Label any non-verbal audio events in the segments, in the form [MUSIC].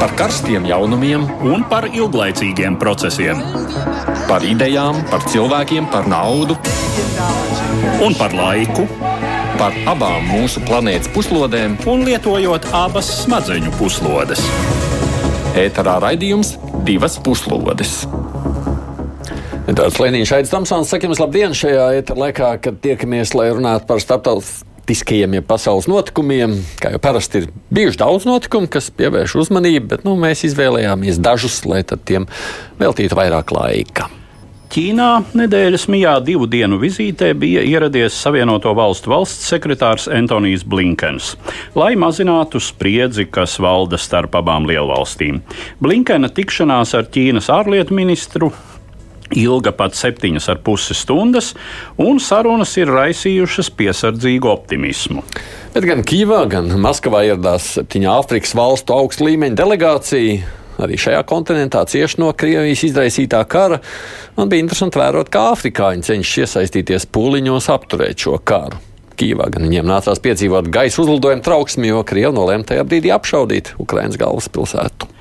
par karstiem jaunumiem un par ilglaicīgiem procesiem. Par idejām, par cilvēkiem, par naudu un par laiku. Par abām mūsu planētas puslodēm, un lietojot abas smadzeņu puslodes. Ēterā raidījums divas puslodes. Tāds Lenīns Aits Tamsons saka jums labdien šajā ēterā laikā, kad tiekamies, lai runātu par starptautiskajiem ja pasaules notikumiem. Kā jau parasti ir bijuši daudz notikumu, kas pievērš uzmanību, bet nu, mēs izvēlējāmies dažus, lai tiem veltītu vairāk laika. Ķīnā nedēļas mijā divu dienu vizītē bija ieradies Savienoto Valstu valsts sekretārs Antonijs Blinkens, lai mazinātu spriedzi, kas valda starp abām lielvalstīm. Blinkena tikšanās ar Ķīnas ārlietu ministru ilga pat septiņas ar pusi stundas, un sarunas ir raisījušas piesardzīgu optimismu. Bet gan Kīvā, gan Maskavā ieradās septiņu Āfrikas valstu augstu līmeņa delegācija arī šajā kontinentā cieši no Krievijas izraisītā kara. Man bija interesanti vērot, kā afrikāņi cenšas iesaistīties pūliņos apturēt šo karu. Kīvā gan viņiem nācās piedzīvot gaisa uzlidojumu trauksmi, jo Krievi nolēma tajā brīdī apšaudīt Ukraiņas galvaspilsētu.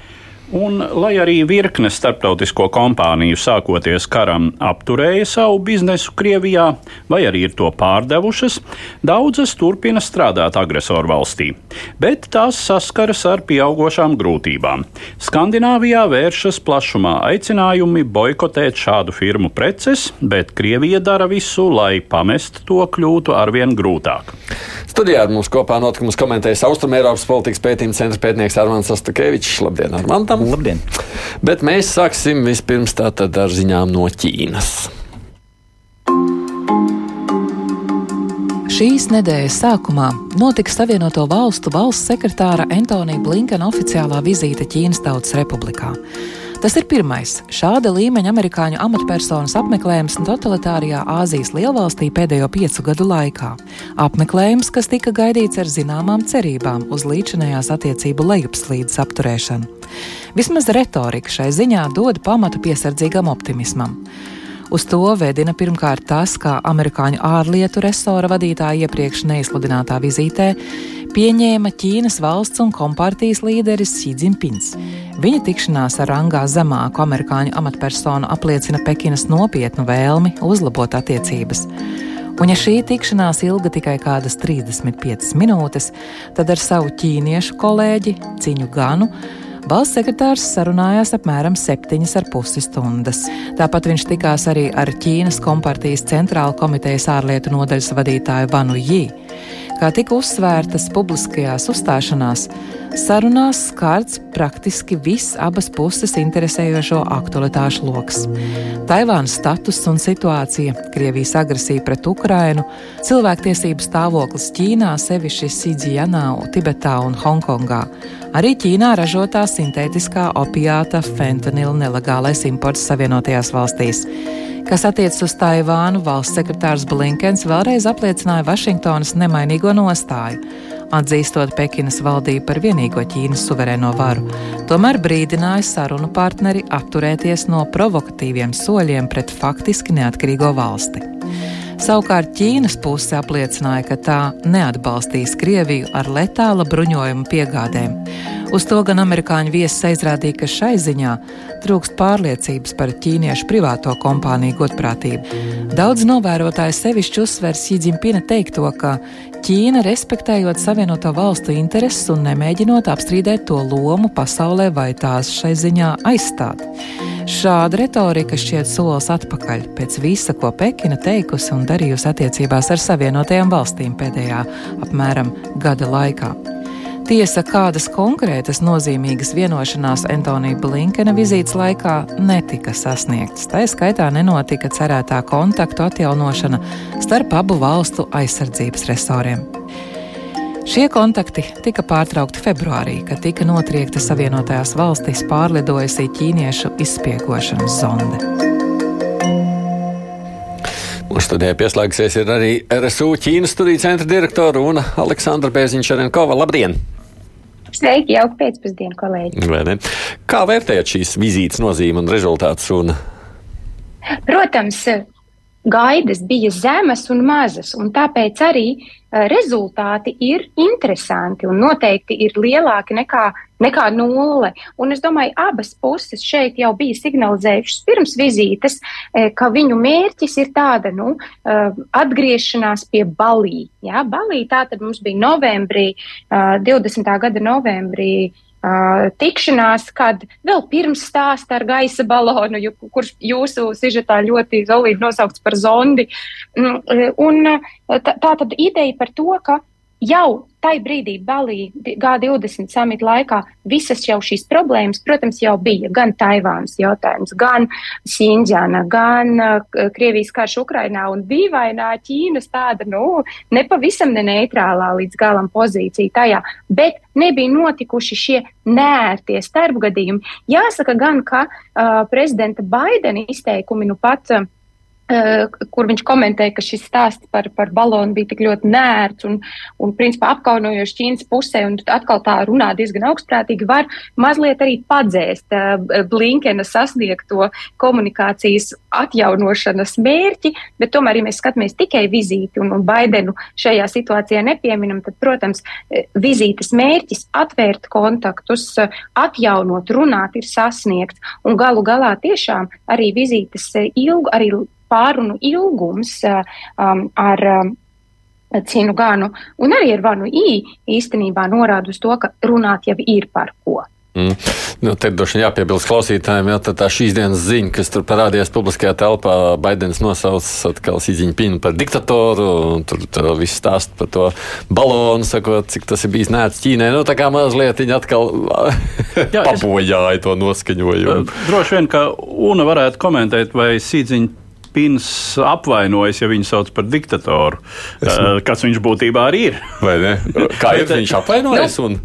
Un, lai arī virkne starptautisko kompāniju sākoties karam apturēja savu biznesu Krievijā, vai arī ir to pārdevušas, daudzas turpina strādāt agresoru valstī, bet tās saskaras ar pieaugušām grūtībām. Skandināvijā vēršas plašumā aicinājumi boikotēt šādu firmu preces, bet Krievija dara visu, lai pamest to kļūtu arvien grūtāk. Studijā ar mums kopā notikumus komentējas Austrumēropas politikas pētījuma centra pētnieks Armāns Astakevičs. Labdien, Armantam! Tam. Labdien! Bet mēs sāksim vispirms ar ziņām no Ķīnas. Šīs nedēļas sākumā notika Savienoto Valstu valsts sekretāra Antonija Blinkena oficiālā vizīte Ķīnas Tautas Republikā. Tas ir pirmais šāda līmeņa amerikāņu amatpersonas apmeklējums totalitārijā Āzijas lielvalstī pēdējo piecu gadu laikā. Apmeklējums, kas tika gaidīts ar zināmām cerībām uz līdzinējās attiecību lejupslīdes apturēšanu. Vismaz retorika šai ziņā dod pamatu piesardzīgam optimismam. Uz to vedina pirmkārt tas, ka amerikāņu ārlietu resora vadītāja iepriekš neizsludinātā vizītē pieņēma Ķīnas valsts un kompartijas līderis Xi Jinpings. Viņa tikšanās ar rangā zemāku amerikāņu amatpersonu apliecina Pekinas nopietnu vēlmi uzlabot attiecības. Un, ja šī tikšanās ilga tikai kādas 35 minūtes, tad ar savu ķīniešu kolēģi Ciņu Ganu Valsts sekretārs sarunājās apmēram 7,5 stundas. Tāpat viņš tikās arī ar Ķīnas kompartijas centrāla komitejas ārlietu nodaļas vadītāju Vanu Jī. Kā tika uzsvērtas publiskajās uzstāšanās, sarunās skārts praktiski viss abas puses interesējošo aktualitāšu lokus. Taivānas status un situācija, Krievijas agresija pret Ukrainu, cilvēktiesību stāvoklis Ķīnā, sevišķi Sidžijanā, Tibetā un Hongkongā, arī Ķīnā ražotā sintētiskā opiāta fentanila nelegālais imports Savienotajās valstīs. Kas attiecas uz Taivānu, valsts sekretārs Blinkens vēlreiz apliecināja Vašingtonas nemainīgo nostāju, atzīstot Pekinas valdību par vienīgo Ķīnas suverēno varu. Tomēr brīdināja sarunu partneri atturēties no provokatīviem soļiem pret faktiski neatkarīgo valsti. Savukārt Ķīnas puse apliecināja, ka tā neatbalstīs Krieviju ar letāla bruņojuma piegādēm. Uz to gan amerikāņu viesis aizrādīja, ka šai ziņā trūkst pārliecības par ķīniešu privāto kompāniju godprātību. Daudz novērotāji sevišķi uzsver Sīdzimpina teikto, ka Ķīna, respektējot Savienoto valstu intereses un nemēģinot apstrīdēt to lomu pasaulē vai tās šai ziņā aizstāt. Šāda retorika šķiet solis atpakaļ pēc visa, ko Pekina teikusi un darījusi attiecībās ar Savienotajām valstīm pēdējā apmēram gada laikā. Tiesa, kādas konkrētas nozīmīgas vienošanās Antonija Blinkena vizītes laikā netika sasniegtas. Tā skaitā nenotika cerētā kontaktu atjaunošana starp abu valstu aizsardzības resoriem. Šie kontakti tika pārtraukti februārī, kad tika notriekta Savienotajās valstīs pārlidojusī ķīniešu izspiegošanas zonde. Mūsu studijā pieslēgsies arī RSU Ķīnas studiju centra direktora un Aleksandra Bēziņš-Čerenkova. Labdien! Sveiki, jauka pēcpusdiena, kolēģi. Kā vērtējat šīs vizītes nozīmi un rezultātus? Un... Protams, gaidas bija zemas un mazas, un tāpēc arī rezultāti ir interesanti un noteikti ir lielāki nekā, nekā nulle. Un es domāju, abas puses šeit jau bija signalizējušas pirms vizītes, uh, ka viņu mērķis ir tāda nu, uh, atgriešanās pie balī. Ja? Balī tā tad mums bija novembrī, 20. gada novembrī Uh, tikšanās, kad vēl pirms stāsta ar gaisa balonu, ju, kurš jūsu sižetā ļoti zolīti nosaukts par zondi. Mm, un tā tad ideja par to, ka jau tai brīdī Balī G20 samita laikā visas jau šīs problēmas, protams, jau bija gan Taivānas jautājums, gan Xinjiana, gan uh, Krievijas karš Ukrainā un dīvainā Ķīnas tāda, nu, nepavisam ne neitrālā līdz galam pozīcija tajā, bet nebija notikuši šie nērtie starpgadījumi. Jāsaka gan, ka uh, prezidenta Baidena izteikumi nu pat. Uh, Uh, kur viņš komentēja, ka šis stāsts par, par balonu bija tik ļoti nērts un, un principā apkaunojoši Ķīnas pusē, un atkal tā runā diezgan augstprātīgi, var mazliet arī padzēst uh, Blinkena sasniegto komunikācijas atjaunošanas mērķi, bet tomēr, ja mēs skatāmies tikai vizīti un, un Baidenu šajā situācijā nepieminam, tad, protams, eh, vizītes mērķis atvērt kontaktus, atjaunot, runāt ir sasniegts, un galu galā tiešām arī vizītes ilgu, arī pārunu ilgums um, ar um, Cinu Ganu un arī ar Vanu I īstenībā norāda uz to, ka runāt jau ir par ko. Mm. Nu, te droši vien jāpiebilst klausītājiem, ja tā šīs dienas ziņa, kas tur parādījās publiskajā telpā, Baidens nosauc atkal Sīdziņpinu par diktatoru, un tur, tur viss stāst par to balonu, sakot, cik tas ir bijis nērts Ķīnai. Nu, tā kā mazliet viņa atkal [LAUGHS] pabojāja to noskaņojumu. Droši vien, ka Una varētu komentēt, vai Sīdziņpinu Pins apvainojas, ja viņu sauc par diktatoru, esmu... kas viņš būtībā arī ir. Vai ne? [LAUGHS] Kā ir viņš apvainojas? Un...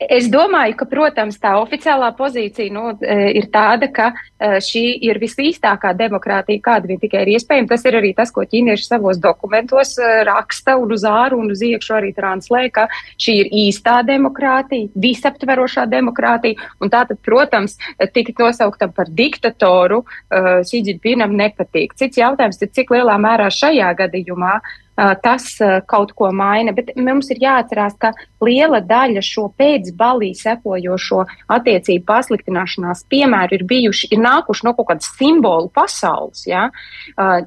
Es domāju, ka, protams, tā oficiālā pozīcija nu, e, ir tāda, ka e, šī ir visīstākā demokrātija, kāda vien tikai ir iespējama. Tas ir arī tas, ko ķīnieši savos dokumentos e, raksta un uz āru un uz iekšu arī translē, ka šī ir īstā demokrātija, visaptverošā demokrātija. Un tātad, protams, tikt nosauktam par diktatoru Sīdžipinam nepatīk. Cits jautājums ir, cik lielā mērā šajā gadījumā tas kaut ko maina, bet mums ir jāatcerās, ka liela daļa šo pēcbalī sekojošo attiecību pasliktināšanās piemēru ir bijuši, ir nākuši no kaut kādas simbolu pasaules, ja?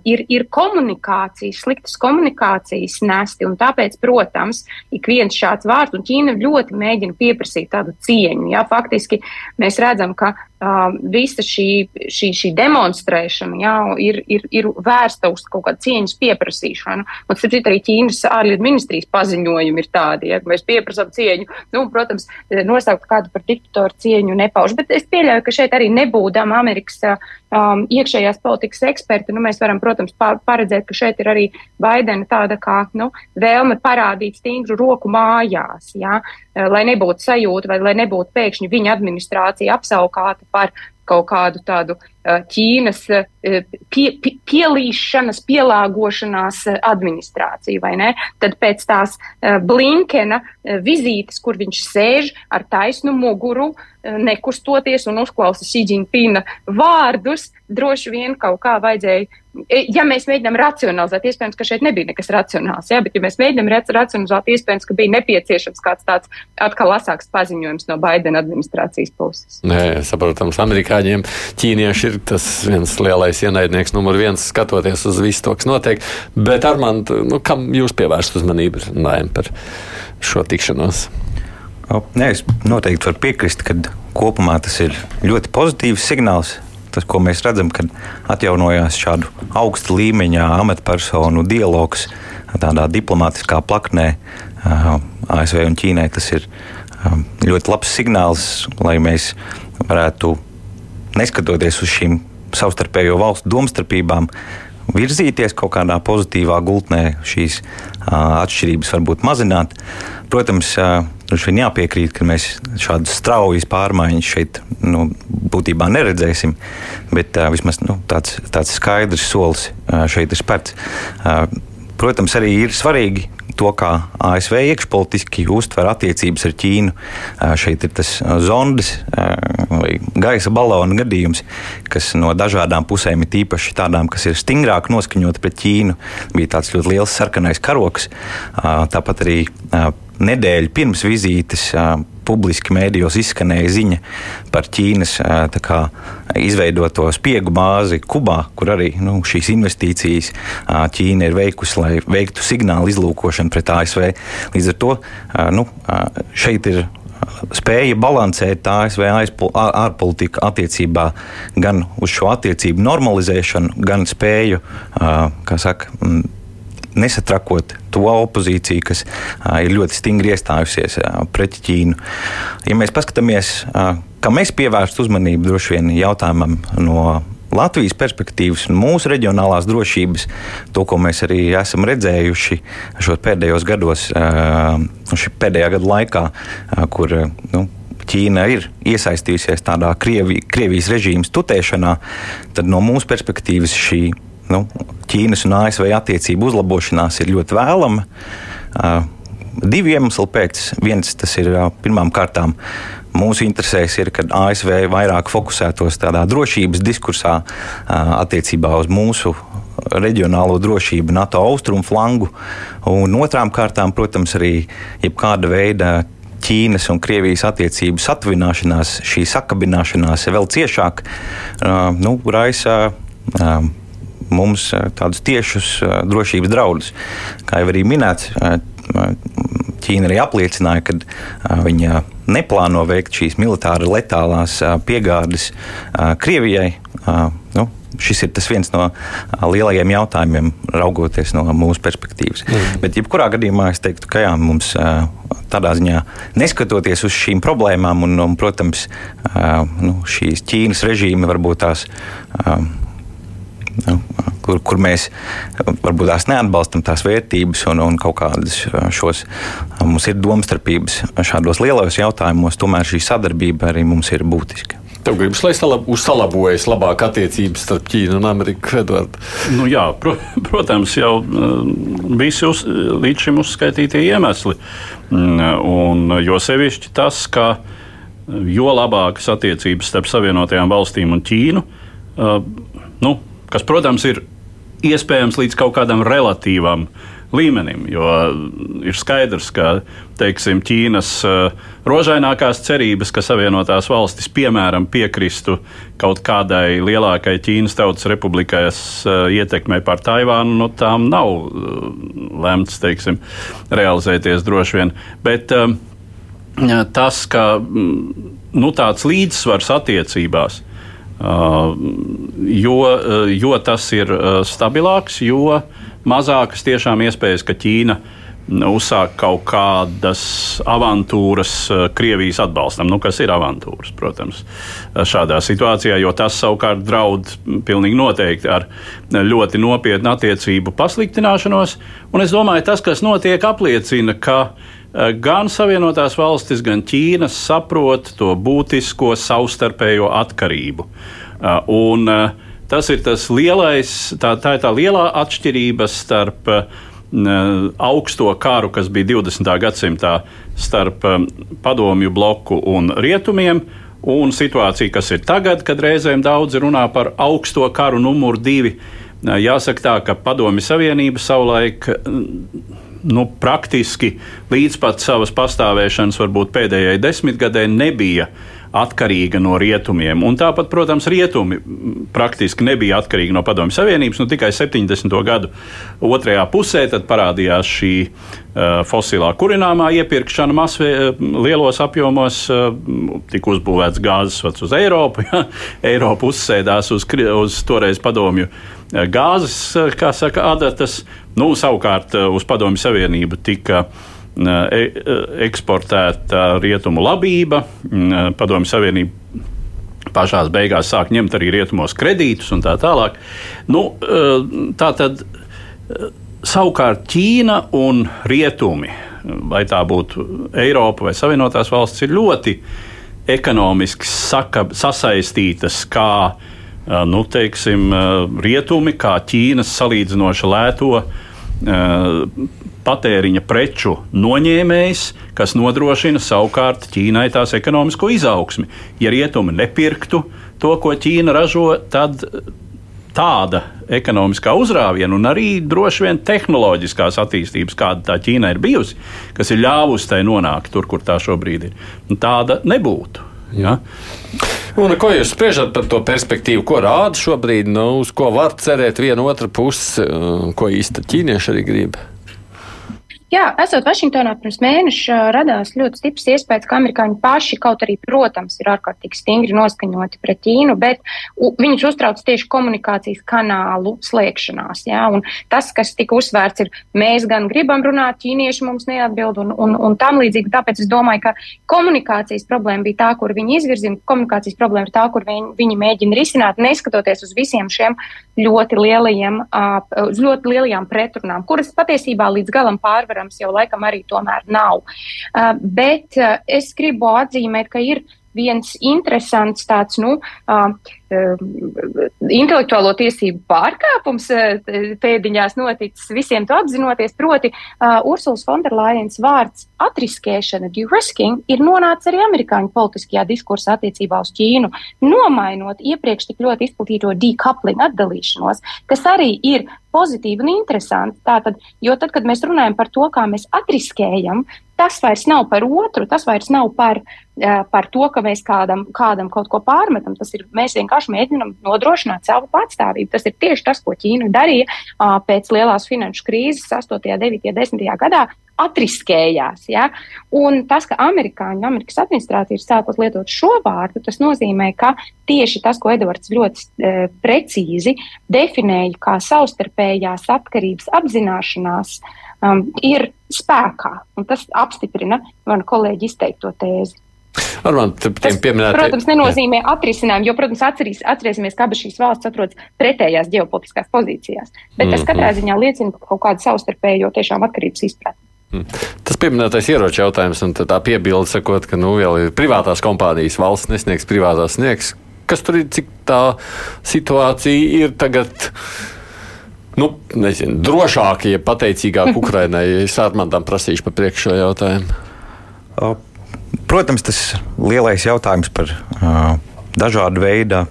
ir, ir komunikācijas, sliktas komunikācijas nesti, un tāpēc, protams, ik viens šāds vārds, un Ķīna ļoti mēģina pieprasīt tādu cieņu, ja? faktiski mēs redzam, ka uh, visa šī, šī, šī demonstrēšana jā, ir, ir, ir vērsta uz kaut kādu cieņas pieprasīšanu. Un, starp citu, arī Ķīnas ārlietu ministrijas paziņojumi ir tādi, ja mēs pieprasām cieņu. Nu, protams, nosaukt kādu par diktatoru cieņu nepauž, bet es pieļauju, ka šeit arī nebūdam Amerikas um, iekšējās politikas eksperti, nu, mēs varam, protams, paredzēt, ka šeit ir arī Baidena tāda kā nu, vēlme parādīt stingru roku mājās, ja, lai nebūtu sajūta vai lai nebūtu pēkšņi viņa administrācija apsaukāta par kaut kādu tādu Ķīnas pie, pie, pielīšanas, pielāgošanās administrāciju, vai ne? Tad pēc tās Blinkena vizītes, kur viņš sēž ar taisnu muguru, nekustoties un uzklausa Šīģiņpina vārdus, droši vien kaut kā vajadzēja ja mēs mēģinām racionalizēt, iespējams, ka šeit nebija nekas racionāls, ja, bet ja mēs mēģinām racionalizēt, iespējams, ka bija nepieciešams kāds tāds atkal asāks paziņojums no Baidena administrācijas puses. Nē, saprotams, amerikāņiem ķīnieši ir tas viens lielais ienaidnieks, numur viens, skatoties uz visu to, kas notiek. Bet, Armand, nu, kam jūs pievērst uzmanību par šo tikšanos? Nē, es noteikti varu piekrist, ka kopumā tas ir ļoti pozitīvs signāls tas, ko mēs redzam, kad atjaunojās šādu augsta līmeņa amatpersonu dialogs tādā diplomātiskā plaknē ASV un Ķīnai. Tas ir ļoti labs signāls, lai mēs varētu, neskatoties uz šīm savstarpējo valstu domstarpībām, virzīties kaut kādā pozitīvā gultnē, šīs uh, atšķirības varbūt mazināt. Protams, uh, Droši vien jāpiekrīt, ka mēs šādas straujas pārmaiņas šeit nu, būtībā neredzēsim, bet uh, vismaz nu, tāds, tāds skaidrs solis uh, šeit ir spērts. Uh, protams, arī ir svarīgi to, kā ASV iekšpolitiski uztver attiecības ar Ķīnu. Šeit ir tas zondes vai gaisa balona gadījums, kas no dažādām pusēm ir īpaši tādām, kas ir stingrāk noskaņot pret Ķīnu. Bija tāds ļoti liels sarkanais karoks. Tāpat arī nedēļu pirms vizītes publiski mēdījos izskanēja ziņa par Ķīnas kā, izveidoto spiegu bāzi Kubā, kur arī nu, šīs investīcijas Ķīna ir veikusi, lai veiktu signālu izlūkošanu pret ASV. Līdz ar to nu, šeit ir spēja balansēt ASV ārpolitiku attiecībā gan uz šo attiecību normalizēšanu, gan spēju, kā saka, nesatrakot to opozīciju, kas ir ļoti stingri iestājusies pret Ķīnu. Ja mēs paskatāmies, kā mēs pievērstu uzmanību droši vien jautājumam no Latvijas perspektīvas un mūsu reģionālās drošības, to, ko mēs arī esam redzējuši šos pēdējos gados, šī pēdējā gada laikā, kur nu, Ķīna ir iesaistījusies tādā Krievi, Krievijas režīmas tutēšanā, tad no mūsu perspektīvas šī nu, Ķīnas un ASV attiecību uzlabošanās ir ļoti vēlama. Uh, divi iemesli pēc. Viens tas ir pirmām kārtām. Mūsu interesēs ir, kad ASV vairāk fokusētos tādā drošības diskursā attiecībā uz mūsu reģionālo drošību, NATO austrumu flangu. Un otrām kārtām, protams, arī jebkāda veida Ķīnas un Krievijas attiecību satuvināšanās, šī sakabināšanās vēl ciešāk nu, raisa mums eh, tādus tiešus eh, drošības draudus. Kā jau arī minēts, eh, Ķīna arī apliecināja, ka viņa neplāno veikt šīs militāri letālās piegādes Krievijai. Nu, šis ir viens no lielajiem jautājumiem, raugoties no mūsu perspektīvas. Mm. Bet, jebkurā gadījumā, es teiktu, ka jā, mums tādā ziņā, neskatoties uz šīm problēmām, un, un protams, nu, šīs Ķīnas režīmi varbūt tās nu, kur, kur mēs varbūt tās neatbalstam tās vērtības un, un kaut kādas šos mums ir domstarpības šādos lielos jautājumos, tomēr šī sadarbība arī mums ir būtiska. Tev gribas, lai salab, uzlabojas labāk attiecības starp Ķīnu un Ameriku, [LAUGHS] Edvard? Nu, jā, pro, [LAUGHS] protams, jau visi uz, līdz šim uzskaitītie iemesli. Un, jo sevišķi tas, ka jo labākas attiecības starp Savienotajām valstīm un Ķīnu, nu, kas, protams, ir iespējams līdz kaut kādam relatīvam līmenim. Jo ir skaidrs, ka teiksim, Ķīnas uh, rožainākās cerības, ka Savienotās valstis piemēram piekristu kaut kādai lielākai Ķīnas Tautas Republikas uh, ietekmei pār Taivānu, nu, tām nav uh, lemts teiksim, realizēties droši vien. Bet, Tas, ka mm, nu, tāds līdzsvars attiecībās Uh, jo, uh, jo tas ir uh, stabilāks, jo mazākas tiešām iespējas, ka Ķīna uzsāk kaut kādas avantūras Krievijas atbalstam, nu, kas ir avantūras, protams, šādā situācijā, jo tas savukārt draud pilnīgi noteikti ar ļoti nopietnu attiecību pasliktināšanos. Un es domāju, tas, kas notiek, apliecina, ka gan Savienotās valstis, gan Ķīna saprot to būtisko savstarpējo atkarību. Eh, un eh, tas ir tas lielais, tā, tā ir tā lielā atšķirība starp augsto karu, kas bija 20. gadsimtā starp padomju bloku un rietumiem, un situācija, kas ir tagad, kad reizēm daudzi runā par augsto karu numuru divi. Jāsaka tā, ka Padomju Savienība savulaik nu, praktiski līdz pat savas pastāvēšanas, varbūt pēdējai desmitgadē, nebija atkarīga no rietumiem. Un tāpat, protams, rietumi praktiski nebija atkarīgi no Padomju Savienības. Nu, tikai 70. gadu otrajā pusē parādījās šī uh, fosilā kurināmā iepirkšana masvē, uh, lielos apjomos. Uh, tika uzbūvēts gāzes vads uz Eiropu. [LAUGHS] Ja? Eiropa uzsēdās uz, uz toreiz padomju gāzes, kā saka, adatas. Nu, savukārt uz Padomju Savienību tika e, e eksportēta rietumu labība, Padomju Savienība pašā beigās sāk ņemt arī rietumos kredītus un tā tālāk. Nu, tā tad savukārt Ķīna un rietumi, vai tā būtu Eiropa vai Savienotās valstis, ir ļoti ekonomiski saka, sasaistītas kā uh, nu, teiksim, rietumi, kā Ķīnas salīdzinoši lēto patēriņa preču noņēmējs, kas nodrošina savukārt Ķīnai tās ekonomisko izaugsmi. Ja rietumi nepirktu to, ko Ķīna ražo, tad tāda ekonomiskā uzrāviena un arī droši vien tehnoloģiskās attīstības, kāda tā Ķīna ir bijusi, kas ir ļāvusi tai nonākt tur, kur tā šobrīd ir, tāda nebūtu. Ja? Un, ko jūs spriežat par to perspektīvu, ko rāda šobrīd, nu, uz ko var cerēt viena otra puse, ko īsti ķīnieši arī grib? Jā, esot Vašingtonā pirms mēneša, radās ļoti stiprs iespējas, ka amerikāņi paši, kaut arī, protams, ir ārkārtīgi stingri noskaņoti pret Ķīnu, bet viņus uztrauc tieši komunikācijas kanālu slēgšanās. Jā, un tas, kas tika uzsvērts, ir, mēs gan gribam runāt, ķīnieši mums neatbild un, un, un tam līdzīgi. Tāpēc es domāju, ka komunikācijas problēma bija tā, kur viņi izvirzīja, komunikācijas problēma ir tā, kur viņi, viņi mēģina risināt, neskatoties uz visiem šiem ļoti lielajiem, ļoti lielajām pretrunām, kuras patiesībā līdz galam pārvaram protams, jau laikam arī tomēr nav. Uh, bet uh, es gribu atzīmēt, ka ir viens interesants tāds, nu, uh, intelektuālo tiesību pārkāpums pēdiņās noticis, visiem to apzinoties, proti uh, Ursulas Fonderlajens vārds atriskēšana, de-risking, ir nonācis arī amerikāņu politiskajā diskursā attiecībā uz Ķīnu, nomainot iepriekš tik ļoti izplatīto decoupling atdalīšanos, kas arī ir pozitīvi un interesanti. Tātad, jo tad, kad mēs runājam par to, kā mēs atriskējam, tas vairs nav par otru, tas vairs nav par, uh, par to, ka mēs kādam, kādam kaut ko pārmetam. Tas ir mēs vienkārši mēģinam nodrošināt savu patstāvību. Tas ir tieši tas, ko Ķīna darīja uh, pēc lielās finanšu krīzes 8., 9., 10. gadā. Atriskējās. Ja? Un tas, ka amerikāņu Amerikas administrācija ir sākus lietot šo vārdu, tas nozīmē, ka tieši tas, ko Edvards ļoti e, precīzi definēja kā savstarpējās atkarības apzināšanās, um, ir spēkā. Tas apstiprina manu kolēģi izteikto tēzi. Armand, tas, pieminētie... protams, nenozīmē jā. atrisinājumu, jo, protams, atcerīs, atcerēsimies, ka abas šīs valsts atrodas pretējās ģeopolitiskās pozīcijās. Bet tas mm -hmm. katrā ziņā liecina par kaut kādu savstarpējo tiešām atkarības izpratni. Mm. Tas pieminētais ieroču jautājums, un tā piebilde sakot, ka nu, vēl ir privātās kompānijas, valsts nesniegs, privātās sniegs. Kas tur ir, cik tā situācija ir tagad? Nu, nezinu, drošāk, ja pateicīgāk [LAUGHS] Ukrainai. Es Armandam prasīšu par priekšējo jautājumu. Protams, tas lielais jautājums par uh, dažādu veidu.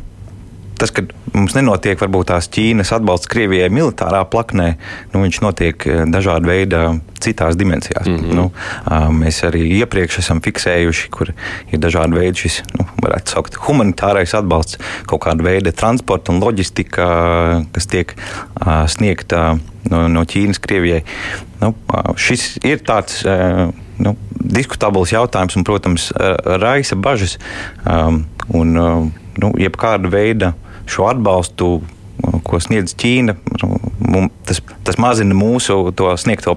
Tas, ka mums nenotiek varbūt tās Ķīnas atbalsts Krievijai militārā plaknē, nu, viņš notiek dažāda veida citās dimensijās. Mm -hmm. nu, mēs arī iepriekš esam fiksējuši, kur ir dažādi veidi šis, nu, varētu saukt, humanitārais atbalsts, kaut kāda veida transporta un loģistika, kas tiek sniegta no, no Ķīnas Krievijai. Nu, šis ir tāds nu, diskutabls jautājums un, protams, raisa bažas. Um, un, nu, jebkāda veida šo atbalstu, ko sniedz Ķīna, tas, tas mazina mūsu sniegto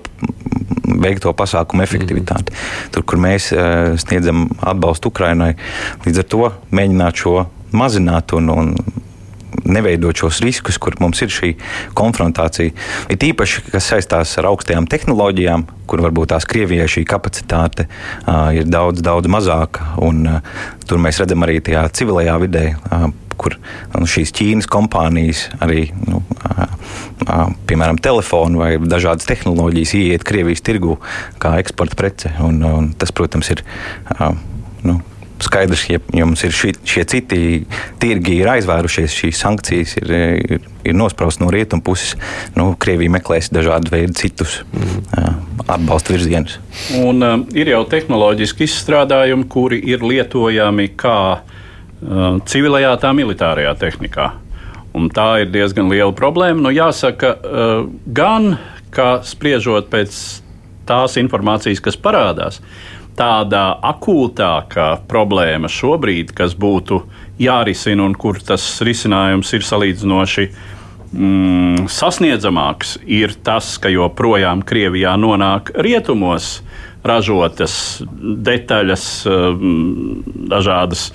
veikto pasākumu efektivitāti. Mm. Tur, kur mēs sniedzam atbalstu Ukrainai, līdz ar to mēģināt šo mazināt un, un neveidot šos riskus, kur mums ir šī konfrontācija. Ir īpaši, kas saistās ar augstajām tehnoloģijām, kur varbūt tās Krievijai šī kapacitāte uh, ir daudz, daudz mazāka. Un, uh, tur mēs redzam arī tajā civilajā vidē. Uh, kur nu, šīs Ķīnas kompānijas arī, nu, piemēram, telefonu vai dažādas tehnoloģijas ieiet Krievijas tirgu kā eksporta prece. Un, un tas, protams, ir nu, skaidrs, ja jums ir ši, šie citi tirgi, ir aizvērušies, šīs sankcijas ir, ir, ir nospraustas no rietumu puses. Nu, Krievija meklēs dažādu veidu citus mm. atbalsta virzienus. Un, uh, ir jau tehnoloģiski izstrādājumi, kuri ir lietojami kā uh, civilajā, tā militārajā tehnikā. Un tā ir diezgan liela problēma. Nu, jāsaka, uh, gan spriežot pēc tās informācijas, kas parādās, uh, tāda akūtākā problēma šobrīd, kas būtu jārisina un kur tas risinājums ir salīdzinoši mm, sasniedzamāks, ir tas, ka joprojām Krievijā nonāk rietumos ražotas detaļas, mm, dažādas.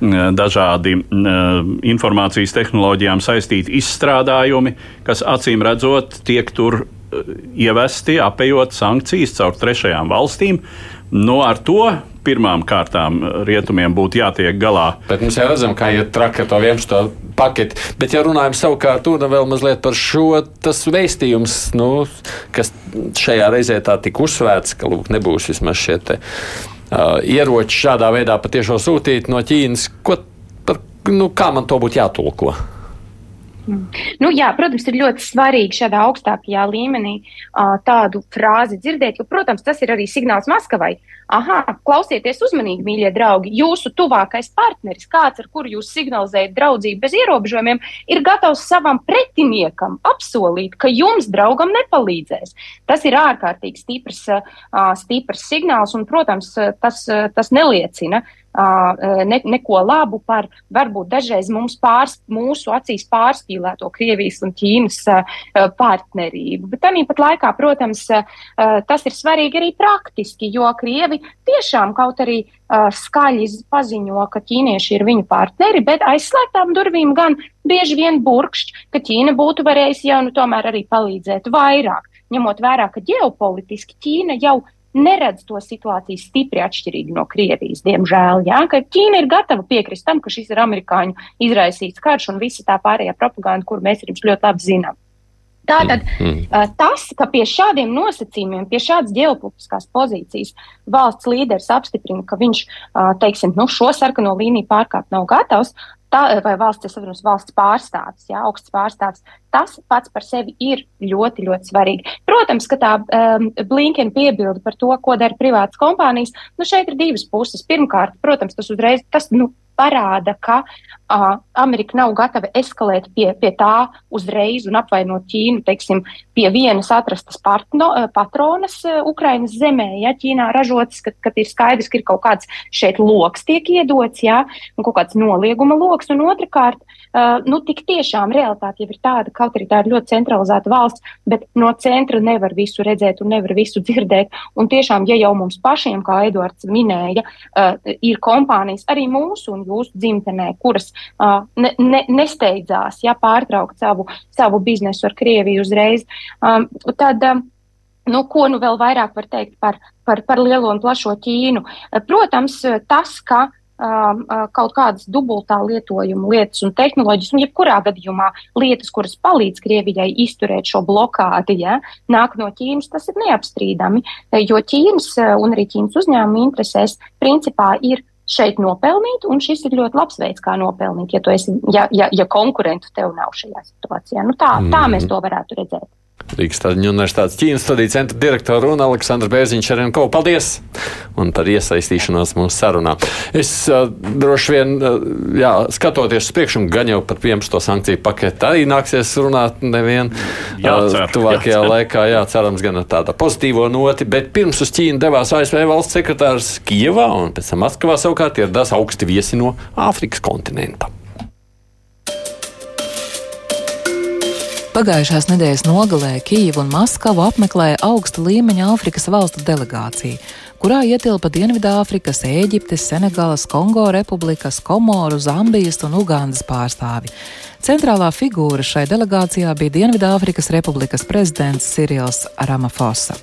Mm, dažādi mm, informācijas tehnoloģijām saistīti izstrādājumi, kas acīm redzot tiek tur ievesti, apējot sankcijas caur trešajām valstīm, Nu, ar to pirmām kārtām rietumiem būtu jātiek galā. Bet mēs jau redzam, kā iet traki ar to 11. paketi. Bet, ja runājam savukārt tur vēl mazliet par šo, tas vēstījums, nu, kas šajā reizē tā tika uzsvērts, ka lūk, nebūs vismaz šie te, uh, ieroči šādā veidā patiešo sūtīt no Ķīnas. Ko, par, nu, kā man to būtu jātulko? Nu, jā, protams, ir ļoti svarīgi šādā augstākajā līmenī uh, tādu frāzi dzirdēt, jo, protams, tas ir arī signāls Maskavai. Aha, klausieties uzmanīgi, mīļie draugi, jūsu tuvākais partneris, kāds ar kuru jūs signalizējat draudzību bez ierobežojumiem, ir gatavs savam pretiniekam apsolīt, ka jums, draugam, nepalīdzēs. Tas ir ārkārtīgi stiprs, stiprs signāls, un, protams, tas, tas neliecina ne, neko labu par varbūt dažreiz mums pārs, mūsu acīs pārspīlēto Krievijas un Ķīnas partnerību. Bet tāpat laikā, protams, tas ir svarīgi arī praktiski, jo Krievi tiešām kaut arī skaļi paziņo, ka ķīnieši ir viņu partneri, bet aizslēgtām durvīm gan bieži vien burkšķi, ka Ķīna būtu varējusi jau nu tomēr arī palīdzēt vairāk, ņemot vērā, ka ģeopolitiski Ķīna jau neredz to situāciju stipri atšķirīgi no Krievijas, diemžēl. Jā, ka Ķīna ir gatava piekrist tam, ka šis ir amerikāņu izraisīts karš un visa tā pārējā propaganda, kur mēs jums ļoti labi zinām. Tātad mm. tas, ka pie šādiem nosacījumiem, pie šādas ģeopolitiskās pozīcijas valsts līderis apstiprina, ka viņš, teiksim, nu, šo sarkano līniju pārkāpt nav gatavs, tā, vai valsts, es saprotu, valsts pārstāvis, jā, augsts pārstāvis, tas pats par sevi ir ļoti, ļoti svarīgi. Protams, ka tā um, Blinkena piebilda par to, ko dara privātas kompānijas, nu šeit ir divas puses. Pirmkārt, protams, tas uzreiz, tas, nu, parāda, ka uh, Amerika nav gatava eskalēt pie, pie tā uzreiz un apvainot Ķīnu, teiksim, pie vienas atrastas partno, patronas uh, Ukrainas zemē, ja Ķīnā ražotas, kad, kad ir skaidrs, ka ir kaut kāds šeit loks tiek iedots, ja, un kaut kāds nolieguma loks, un otrkārt, uh, nu, tik tiešām realitāte jau ir tāda, kaut arī tā ir ļoti centralizēta valsts, bet no centra nevar visu redzēt un nevar visu dzirdēt, un tiešām, ja jau mums pašiem, kā Eduards minēja, uh, ir kompānijas arī mūsu un jūsu dzimtenē, kuras uh, ne, ne, nesteidzās ja, pārtraukt savu, savu biznesu ar Krieviju uzreiz, um, tad. Um, Nu, ko nu vēl vairāk var teikt par, par, par lielo un plašo Ķīnu? Protams, tas, ka um, kaut kādas dubultā lietojuma lietas un tehnoloģijas, un jebkurā gadījumā lietas, kuras palīdz Krievijai izturēt šo blokādi, ja, nāk no Ķīnas, tas ir neapstrīdami, jo Ķīnas un arī Ķīnas uzņēmuma interesēs principā ir šeit nopelnīt, un šis ir ļoti labs veids, kā nopelnīt, ja, esi, ja, ja, ja konkurentu tev nav šajā situācijā. Nu, tā, mm. tā mēs to varētu redzēt. Rīgas Taņu Universitātes Ķīnas studiju centra direktora un Aleksandrs Bērziņš arī ko. Paldies! Un par iesaistīšanos mūsu sarunā. Es uh, droši vien, uh, jā, skatoties uz priekšu, gan jau par 11. sankciju paketi arī nāksies runāt nevien jā, cer, uh, tuvākajā jā, cer. laikā. Jā, cerams, gan ar tādu pozitīvo noti, bet pirms uz Ķīnu devās ASV valsts sekretārs Kievā un pēc tam Maskavā savukārt ieradās augsti viesi no Āfrikas kontinenta. Pagājušās nedēļas nogalē Kijivu un Maskavu apmeklēja augsta līmeņa Āfrikas valstu delegācija, kurā ietilpa Dienvidāfrikas, Ēģiptes, Senegālas, Kongo republikas, Komoru, Zambijas un Ugandas pārstāvi. Centrālā figūra šai delegācijā bija Dienvidāfrikas Republikas prezidents Sirils Ramafosa.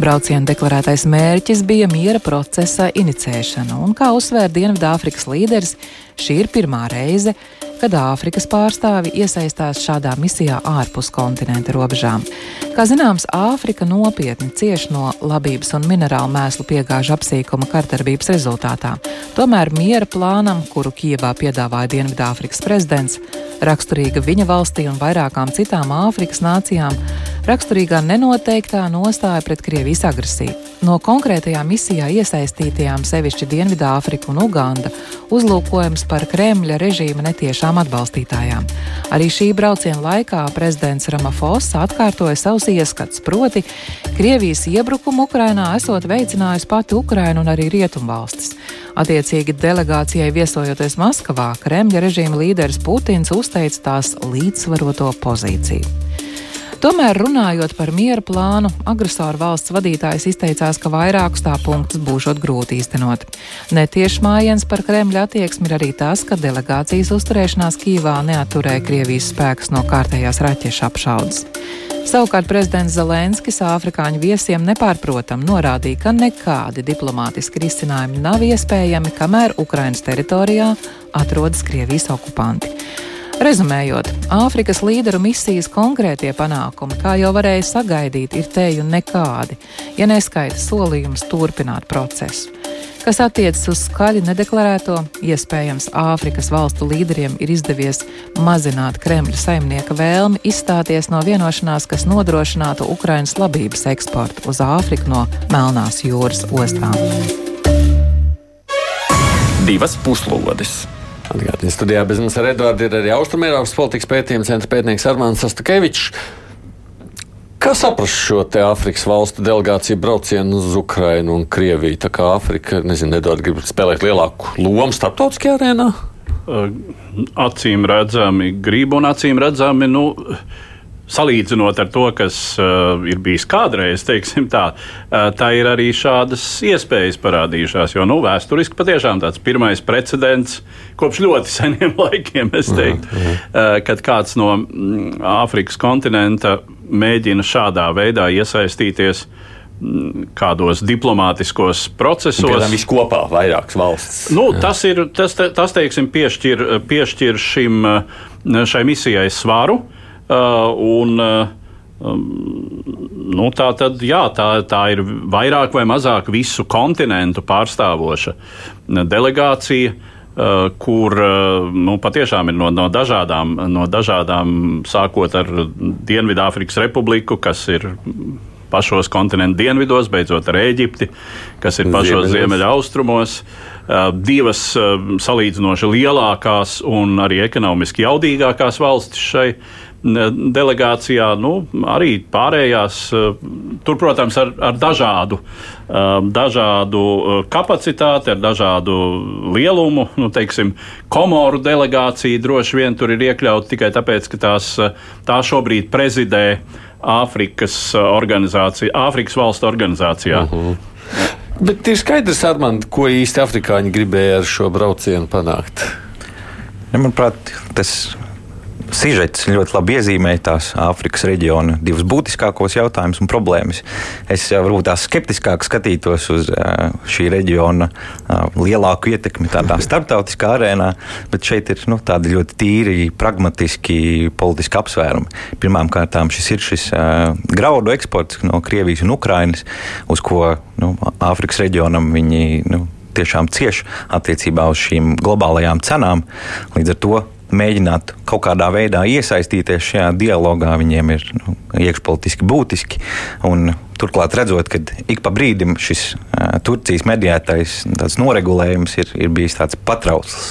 Brauciena deklarētais mērķis bija miera procesa inicēšana, un, kā uzsvēra Dienvidāfrikas līderis, šī ir pirmā reize, kad Āfrikas pārstāvi iesaistās šādā misijā ārpus kontinenta robežām. Kā zināms, Āfrika nopietni cieš no labības un minerālu mēslu piegāžu apsīkuma kartarbības rezultātā. Tomēr miera plānam, kuru Kijevā piedāvāja Dienvidāfrikas prezidents, raksturīga viņa valstī un vairākām citām Āfrikas nācijām, raksturīgā nenoteiktā nostāja pret Krievijas agresiju. No konkrētajā misijā iesaistītajām, sevišķi Dienvidāfrika un Uganda, uzlūkojums par Kremļa režīma netiešām atbalstītājām. Arī šī brauciena laikā prezidents Ramafosa atkārtoja savus ieskats, proti, Krievijas iebrukumu Ukrainā esot veicinājusi pati Ukraina un arī Rietumvalstis. Attiecīgi delegācijai viesojoties Maskavā, Kremļa režīma līderis Putins uzteica tās līdzsvaroto pozīciju. Tomēr, runājot par miera plānu, agresoru valsts vadītājs izteicās, ka vairākus tā punktus būšot grūti īstenot. Netieši mājiens par Kremļa attieksmi ir arī tas, ka delegācijas uzturēšanās Kīvā neaturēja Krievijas spēkus no kārtējās raķešu apšaudes. Savukārt prezidents Zelenskis afrikāņu viesiem nepārprotam norādīja, ka nekādi diplomātiski risinājumi nav iespējami, kamēr Ukrainas teritorijā atrodas Krievijas okupanti. Rezumējot, Āfrikas līderu misijas konkrētie panākumi, kā jau varēja sagaidīt, ir teju nekādi, ja neskaita solījums turpināt procesu. Kas attiecas uz skaļi nedeklarēto, iespējams, Āfrikas valstu līderiem ir izdevies mazināt Kremļa saimnieka vēlmi izstāties no vienošanās, kas nodrošinātu Ukrainas labības eksportu uz Āfriku no Melnās jūras ostām. Divas puslodes! Atgādājot, studijā bez mums ar Edvardu ir arī Austrumēropas politikas pētījuma centra pētnieks Armāns Astakevičs. Kā saprast šo te Āfrikas valstu delegāciju braucienu uz Ukrajinu un Krieviju? Tā kā Āfrika, nezinu, nedod grib spēlēt lielāku lomu starptautiskajā arēnā? Acīm redzami, gribu un acīm redzami. Nu, Salīdzinot ar to, kas uh, ir bijis kādreiz, tā, uh, tā ir arī šādas iespējas parādījušās. Jo nu, vēsturiski patiešām tāds pirmais precedents kopš ļoti [LAUGHS] seniem laikiem, es teiktu, uh, kad kāds no mm, Āfrikas kontinenta mēģina šādā veidā iesaistīties mm, kādos diplomātiskos procesos. Piemēram, viss kopā, vairākas valsts. Nu, tas ir, tas, tas teiksim, piešķir, piešķir šim, šai misijai svaru. Uh, un, uh, um, nu, tā, tad, jā, tā, tā ir vairāk vai mazāk visu kontinentu pārstāvoša delegācija. Uh, kur nu, patiešām ir no, no, dažādām, no dažādām, sākot ar Dienvidāfrikas Republiku, kas ir pašos kontinentu dienvidos, beidzot ar Eģipti, kas ir pašos ziemeļaustrumos. Divas salīdzinoši lielākās un arī ekonomiski jaudīgākās valstis šai delegācijā, nu, arī pārējās, eh, tur, protams, ar, ar dažādu, eh, dažādu eh, kapacitāti, ar dažādu lielumu. Nu, teiksim, Komoru delegācija droši vien tur ir iekļauta tikai tāpēc, ka tās, tā šobrīd prezidē Āfrikas, Āfrikas valstu organizācijā. Uh mhm. -huh. Bet ir skaidrs, Armand, ko īsti afrikāņi gribēja ar šo braucienu panākt. Ja, manuprāt, tas Sižets ļoti labi iezīmēja tās Āfrikas reģiona divus būtiskākos jautājumus un problēmas. Es varbūt tā skeptiskāk skatītos uz šī reģiona lielāku ietekmi tādā [LAUGHS] starptautiskā arēnā, bet šeit ir nu, tādi ļoti tīri, pragmatiski politiski apsvērumi. Pirmkārt, šis ir šis graudu eksports no Krievijas un Ukrainas, uz ko nu, Āfrikas reģionam viņi. Nu, tiešām cieši attiecībā uz šīm globālajām cenām. Līdz ar to mēģināt kaut kādā veidā iesaistīties šajā dialogā, viņiem ir nu, iekšpolitiski būtiski. Un Turklāt, redzot, ka ik pa brīdim šis uh, Turcijas mediētais noregulējums ir, ir bijis tāds patrausls.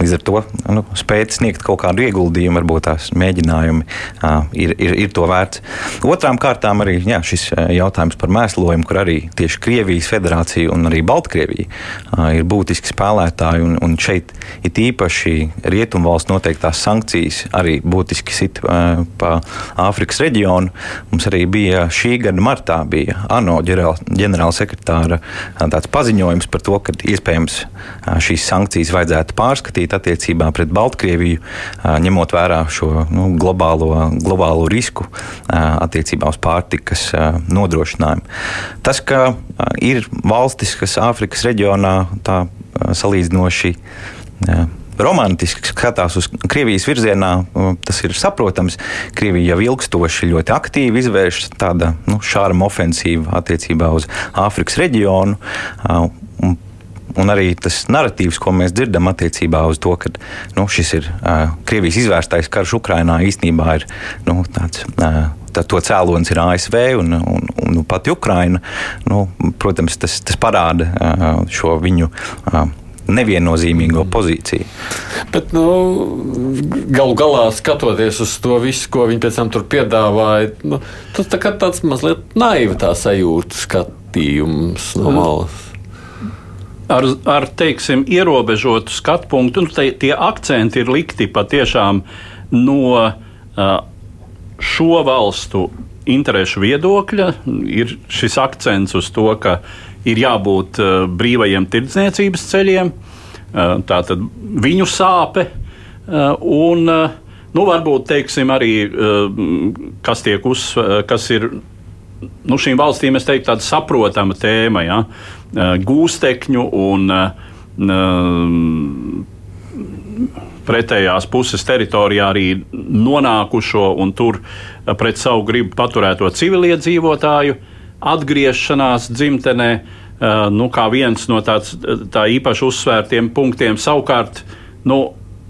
Līdz ar to nu, spēt sniegt kaut kādu ieguldījumu, varbūt tās mēģinājumi uh, ir, ir, ir to vērts. Otrām kārtām arī jā, šis jautājums par mēslojumu, kur arī tieši Krievijas federācija un arī Baltkrievija uh, ir būtiski spēlētāji. Un, un šeit ir īpaši rietumvalsts noteiktās sankcijas arī būtiski sit uh, pa Āfrikas reģionu. Mums arī bija šī gada martā martā bija ANO ģenerālsekretāra paziņojums par to, ka iespējams šīs sankcijas vajadzētu pārskatīt attiecībā pret Baltkrieviju, ņemot vērā šo nu, globālo, globālo risku attiecībā uz pārtikas nodrošinājumu. Tas, ka ir valstis, kas Āfrikas reģionā tā salīdzinoši romantiski skatās uz Krievijas virzienā, tas ir saprotams. Krievija jau ilgstoši ļoti aktīvi izvērš tādu nu, šādu ofensīvu attiecībā uz Āfrikas reģionu. Un, un arī tas narratīvs, ko mēs dzirdam attiecībā uz to, ka nu, šis ir uh, Krievijas izvērstais karš Ukrajinā, īstenībā ir nu, tāds. Uh, tā, to cēlonis ir ASV un, un, un, un pat Ukraina. Nu, protams, tas, tas parāda uh, šo viņu uh, neviennozīmīgo pozīciju. Bet, nu, galu galā, skatoties uz to visu, ko viņi pēc tam tur piedāvāja, nu, tas tā tāds mazliet naivi tā sajūta skatījums no malas. Ar, ar teiksim, ierobežotu skatu punktu, un te, tie akcenti ir likti patiešām no uh, šo valstu interešu viedokļa ir šis akcents uz to, ka ir jābūt brīvajiem tirdzniecības ceļiem, tātad viņu sāpe un nu, varbūt teiksim, arī kas uzsvērts, kas ir nu, šīm valstīm, es teiktu, tāda saprotama tēma, ja? gūstekņu un pretējās puses teritorijā arī nonākušo un tur pret savu gribu paturēto civiliedzīvotāju atgriešanās dzimtenē. Nu, kā viens no tāds, tā īpaši uzsvērtiem punktiem, savukārt nu,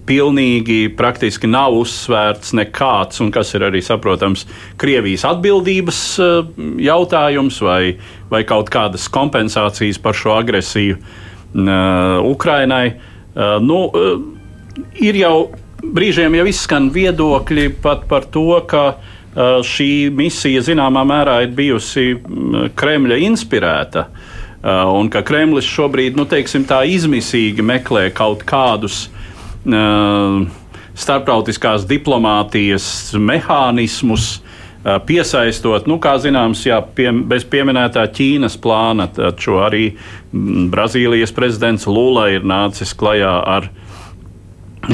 pilnīgi praktiski nav uzsvērts nekāds, un kas ir arī saprotams, Krievijas atbildības jautājums vai, vai kaut kādas kompensācijas par šo agresiju Ukrainai. Nu, ir jau brīžiem jau izskan viedokļi pat par to, ka šī misija zināmā mērā ir bijusi Kremļa inspirēta. Uh, un ka Kremlis šobrīd, nu, teiksim, tā izmisīgi meklē kaut kādus uh, starptautiskās diplomātijas mehānismus, uh, piesaistot, nu, kā zināms, jā, pie, bez pieminētā Ķīnas plāna, taču arī Brazīlijas prezidents Lula ir nācis klajā ar uh,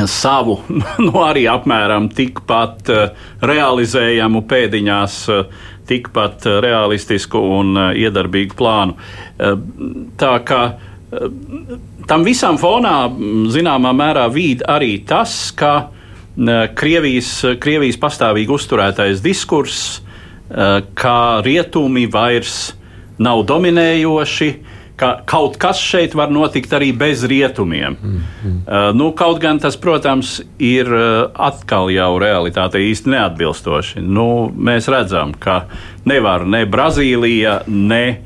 savu, [LAUGHS] nu, arī apmēram tikpat uh, realizējamu pēdiņās, uh, tikpat uh, realistisku un iedarbīgu plānu. Tā kā tam visam fonā zināmā mērā vīd arī tas, ka Krievijas, Krievijas pastāvīgi uzturētais diskurss, ka rietumi vairs nav dominējoši, ka kaut kas šeit var notikt arī bez rietumiem. Mm -hmm. uh, nu, kaut gan tas, protams, ir uh, atkal jau realitātei īsti neatbilstoši. Nu, mēs redzam, ka nevar ne Brazīlija, ne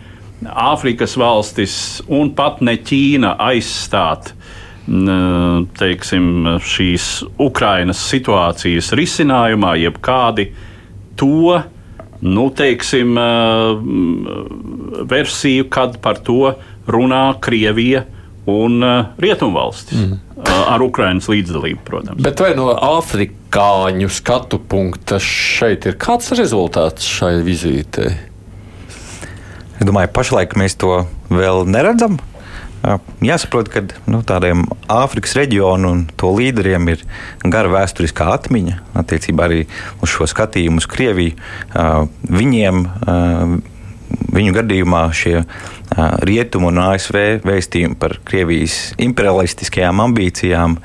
Āfrikas valstis un pat ne Ķīna aizstāt uh, teiksim, šīs Ukrainas situācijas risinājumā, jebkādi to nu, teiksim, versiju, kad par to runā Krievija un Rietumvalstis. Mm. Ar Ukraiņas līdzdalību, protams. Bet vai no afrikāņu skatu punkta šeit ir kāds rezultāts šai vizītei? Es domāju, pašlaik mēs to vēl neredzam. Jāsaprot, ka nu, tādiem Āfrikas reģionu un to līderiem ir gara vēsturiskā atmiņa attiecībā arī uz šo skatījumu uz Krieviju. Viņiem, viņu gadījumā, šie rietumu un ASV vēstījumi par Krievijas imperialistiskajām ambīcijām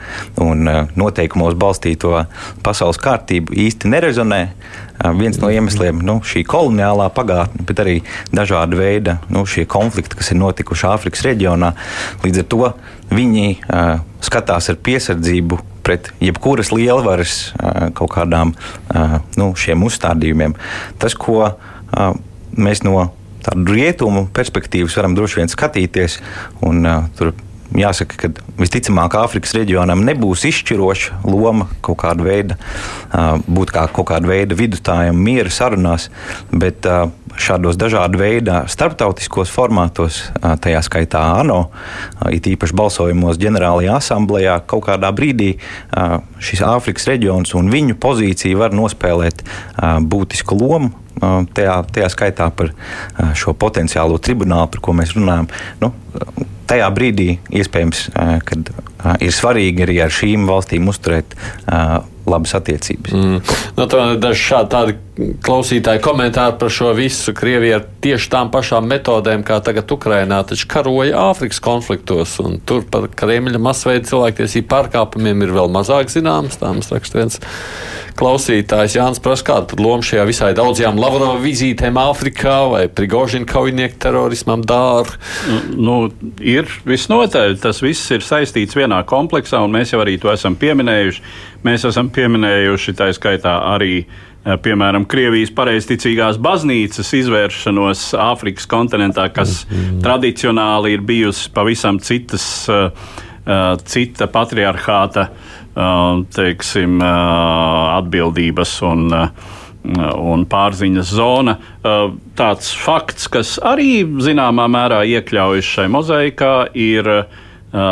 un noteikumos balstīto pasaules kārtību īsti nerezonē. Viens no iemesliem ir nu, šī koloniālā pagātne, bet arī dažāda veida nu, konflikti, kas ir notikuši Āfrikas reģionā. Līdz ar to viņi uh, skatās ar piesardzību pret jebkuras lielvaras uh, kaut kādām uh, nu, šiem uzstādījumiem. Tas, ko uh, mēs no tādu rietumu perspektīvas varam droši vien skatīties. Un, uh, tur jāsaka, ka visticamāk Āfrikas reģionam nebūs izšķiroša loma kaut kāda veida, būt kā kaut kāda veida vidutājam miera sarunās, bet šādos dažādu veidu starptautiskos formātos, tajā skaitā ANO, it īpaši balsojumos ģenerālajā asamblējā, kaut kādā brīdī šis Āfrikas reģions un viņu pozīcija var nospēlēt būtisku lomu tajā, tajā skaitā par šo potenciālo tribunālu, par ko mēs runājam. Nu, tajā brīdī iespējams, kad ir svarīgi arī ar šīm valstīm uzturēt labas attiecības. Mm. Nu, Daži šādi tādi klausītāji komentāri par šo visu. Krievija ar tieši tām pašām metodēm, kā tagad Ukrainā, taču karoja Āfrikas konfliktos, un tur par Kremļa masveida cilvēktiesību pārkāpumiem ir vēl mazāk zināms. Tā mums raksta viens klausītājs Jānis prasa, kāda loma šajā visai daudzajām Lavrova vizītēm Āfrikā vai Prigožina kaujinieku terorismam dār? Nu, ir visnotaļ. Tas viss ir saistīts vienā kompleksā, un mēs jau arī to esam pieminējuši. Mēs esam pieminējuši tā skaitā arī eh, piemēram, Krievijas pareizticīgās baznīcas izvēršanos Āfrikas kontinentā, kas mm tradicionāli ir bijusi pavisam citas, uh, cita patriarchāta teiksim, atbildības un, un pārziņas zona. Tāds fakts, kas arī zināmā mērā iekļaujas šai mozaikā, ir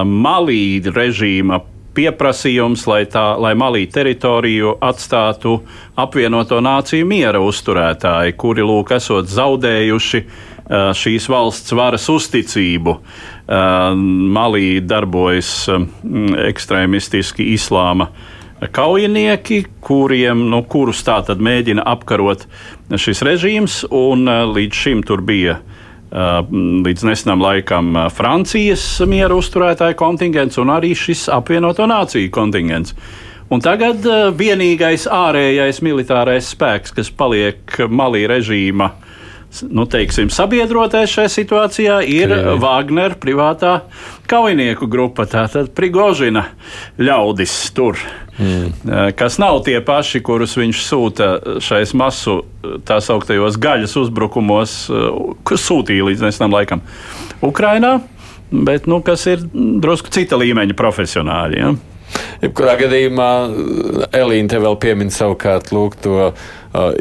Malī režīma pieprasījums, lai, tā, lai Malī teritoriju atstātu apvienoto nāciju miera uzturētāji, kuri lūk esot zaudējuši šīs valsts varas uzticību. Malī darbojas ekstrēmistiski islāma kaujinieki, kuriem, nu, kurus tā tad mēģina apkarot šis režīms, un līdz šim tur bija uh, līdz nesenam laikam Francijas miera uzturētāju kontingents un arī šis apvienoto nāciju kontingents. Un tagad vienīgais ārējais militārais spēks, kas paliek Malī režīma nu, teiksim, sabiedrotais šajā situācijā, ir Wagner privātā kaujinieku grupa, tātad Prigožina ļaudis tur. Mm. Kas nav tie paši, kurus viņš sūta šais masu tā sauktajos gaļas uzbrukumos, kas sūtīja līdz nesenam laikam Ukrainā, bet nu, kas ir drusku cita līmeņa profesionāļi. Ja? Jebkurā gadījumā Elīna te vēl piemin savukārt lūk, to uh,